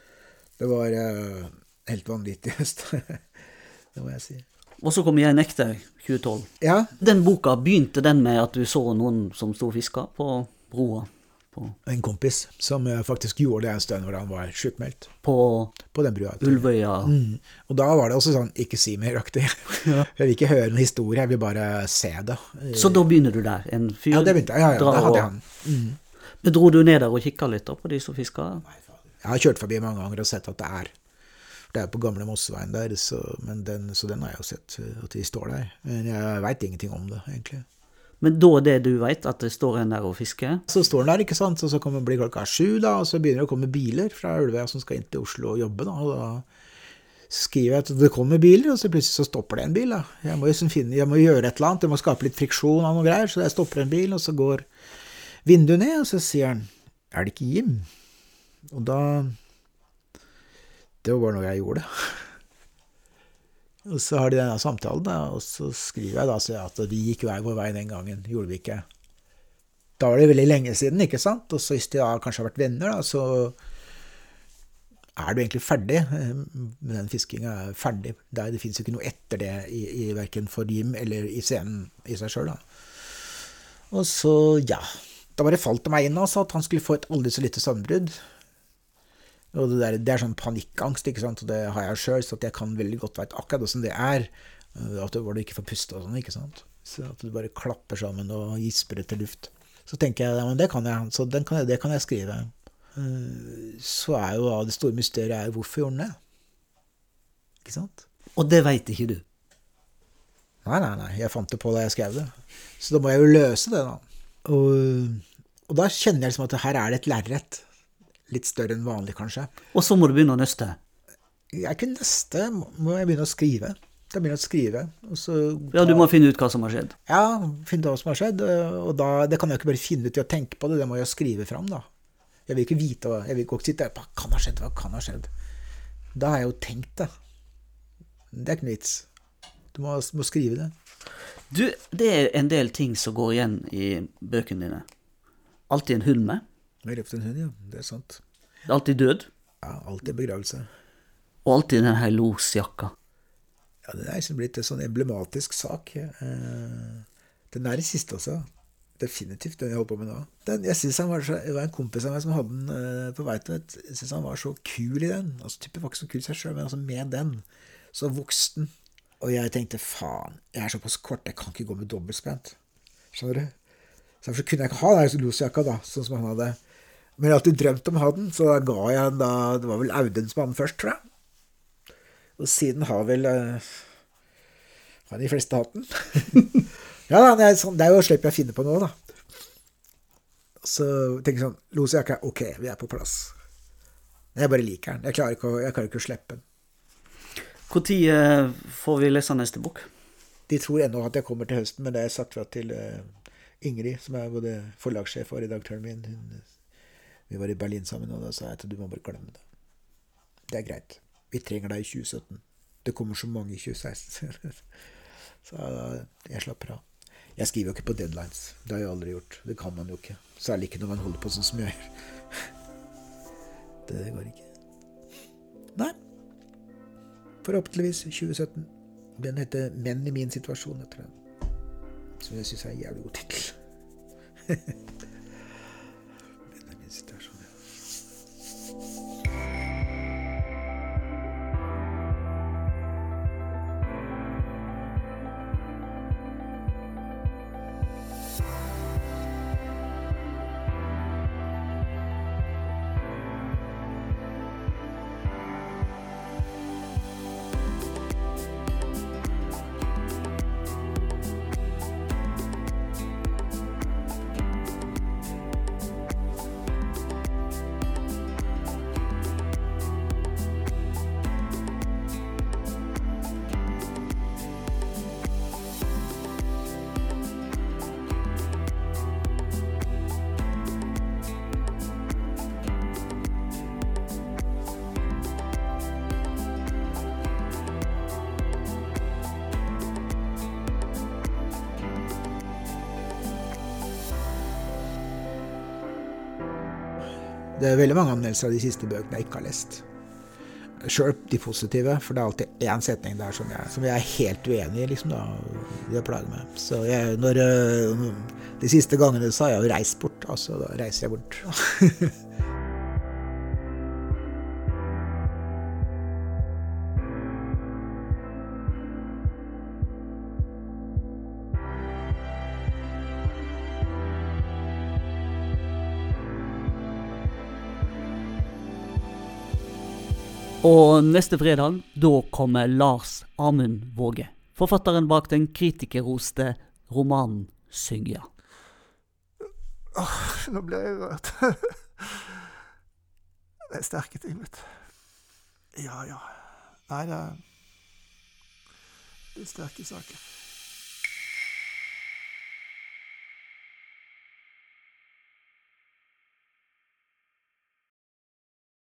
Det var uh, helt vanvittig høst. det må jeg si.
Og så kom Jeg nekter 2012.
Ja,
Den boka, begynte den med at du så noen som sto og fiska på broa? På,
en kompis som eh, faktisk gjorde det en stund hvor han var sjukmeldt
på
på den brua.
Ulvøya?
Mm. Og da var det også sånn ikke si mer-aktig. Jeg vil ikke høre en historie, jeg vil bare se det.
Så da begynner du der? En fyr
Ja, det begynte jeg. Ja, ja, da hadde jeg han. Mm.
Men Dro du ned der og kikka litt da på de som fiska?
Jeg har kjørt forbi mange ganger og sett at det er Det er på gamle Mosseveien der, så, men den, så den har jeg jo sett eh, at de står der. Men jeg veit ingenting om det, egentlig.
Men da det du veit, at det står en der og fisker?
Så står den der, ikke sant, og så kommer, blir klokka sju, da, og så begynner det å komme biler fra Ulvøya som skal inn til Oslo og jobbe, da. og da skriver jeg at det kommer biler, og så plutselig så stopper det en bil. da. Jeg må, liksom finne, jeg må gjøre et eller annet, jeg må skape litt friksjon av noe greier, så jeg stopper en bil, og så går vinduet ned, og så sier han 'Er det ikke Jim?' Og da Det var bare noe jeg gjorde. Og så har de denne samtalen, og så skriver jeg da så at vi gikk hver vår vei den gangen, gjorde vi ikke? Da var det veldig lenge siden, ikke sant? Og så hvis de da kanskje har vært venner, da, så er du egentlig ferdig. eh, Den fiskinga er ferdig. Det, det fins jo ikke noe etter det, i, i verken for Jim eller i scenen i seg sjøl. Og så, ja Da bare falt det meg inn altså, at han skulle få et aldri så lite sammenbrudd. Og det, der, det er sånn panikkangst, ikke sant, og det har jeg sjøl, så jeg kan veldig godt veit akkurat åssen det er. eh, At du, hvor du ikke får puste og sånn, ikke sant. Så at du bare klapper sammen og gisper etter luft. Så tenker jeg ja, men det kan jeg, så den kan jeg, det kan jeg skrive. Eh, Så er jo da det store mysteriet er hvorfor gjorde han det? Ikke sant?
Og det veit ikke du.
Nei, nei, nei, jeg fant det på da jeg skrev det. Så da må jeg jo løse det, da. Og, og da kjenner jeg liksom at her er det et lerret. Litt større enn vanlig, kanskje.
Og så må du begynne å nøste.
Jeg kunne nøste, må jeg begynne å skrive. Da begynner jeg å skrive, så
Ja, du må finne ut hva som har skjedd.
Ja, finne ut hva som har skjedd. Og da, det kan jeg ikke bare finne ut i å tenke på det, det må jeg skrive fram, da. Jeg vil ikke vite Jeg vil ikke sitte der Hva kan ha skjedd? Hva kan ha skjedd? Da har jeg jo tenkt det. Det er ikke noe vits. Du må, må skrive det.
Du, det er en del ting som går igjen i bøkene dine. Alltid en hund med.
Jeg har løpt en hund, ja. Det er sant.
Det er alltid død.
Ja, alltid begravelse.
Og alltid den her losjakka.
Ja, den er liksom blitt en sånn emblematisk sak. Eh, Den er det siste også. Definitivt, den jeg holder på med nå. Den, jeg synes han var så, Det var en kompis av meg som hadde den eh, på vei til et Jeg syns han var så kul i den. Altså, typen var ikke så kul i seg sjøl, men altså med den. Så vokste den. Og jeg tenkte faen, jeg er såpass kort, jeg kan ikke gå med dobbeltspent. Skjønner du? Så derfor kunne jeg ikke ha den losjakka, da, sånn som han hadde. Men jeg har alltid drømt om å ha den, så da ga jeg den da Det var vel Audun som hadde den først, tror jeg. Og siden har vel uh, Har de fleste hatt den? ja da, det er, sånn, det er jo slipp jeg finner på nå, da. Så tenker jeg sånn Losjakke, ok, vi er på plass. Jeg bare liker den. Jeg klarer ikke å, jeg klarer ikke å slippe den.
Når får vi lese neste bok?
De tror ennå at jeg kommer til høsten, men det er sagt fra til eh, Ingrid, som er både forlagssjef og redaktøren min. Hun, vi var i Berlin sammen, og da sa jeg at du må bare glemme det. Det er greit. Vi trenger deg i 2017. Det kommer så mange i 2016. så jeg slapper av. Jeg skriver jo ikke på deadlines. Det har jeg aldri gjort. Det kan man jo ikke. Særlig ikke når man holder på sånn som jeg gjør. Det går ikke. Nei. Forhåpentligvis 2017. Den heter 'Menn i min situasjon', etter den. Som jeg syns er en jævlig god tittel. er veldig mange anmeldelser av de siste bøkene jeg ikke har lest. Sjøl de positive, for det er alltid én setning der som jeg, som jeg er helt uenig i. liksom da, Det plager meg. Så jeg, når, øh, De siste gangene har jeg jo reist bort. Altså, da reiser jeg bort.
Og neste fredag, da kommer Lars Amund Våge. Forfatteren bak den kritikerroste romanen 'Syngja'.
Åh, nå ble jeg rørt. Det er sterke ting, vet du. Ja, ja. Nei, det er, det er sterke saker.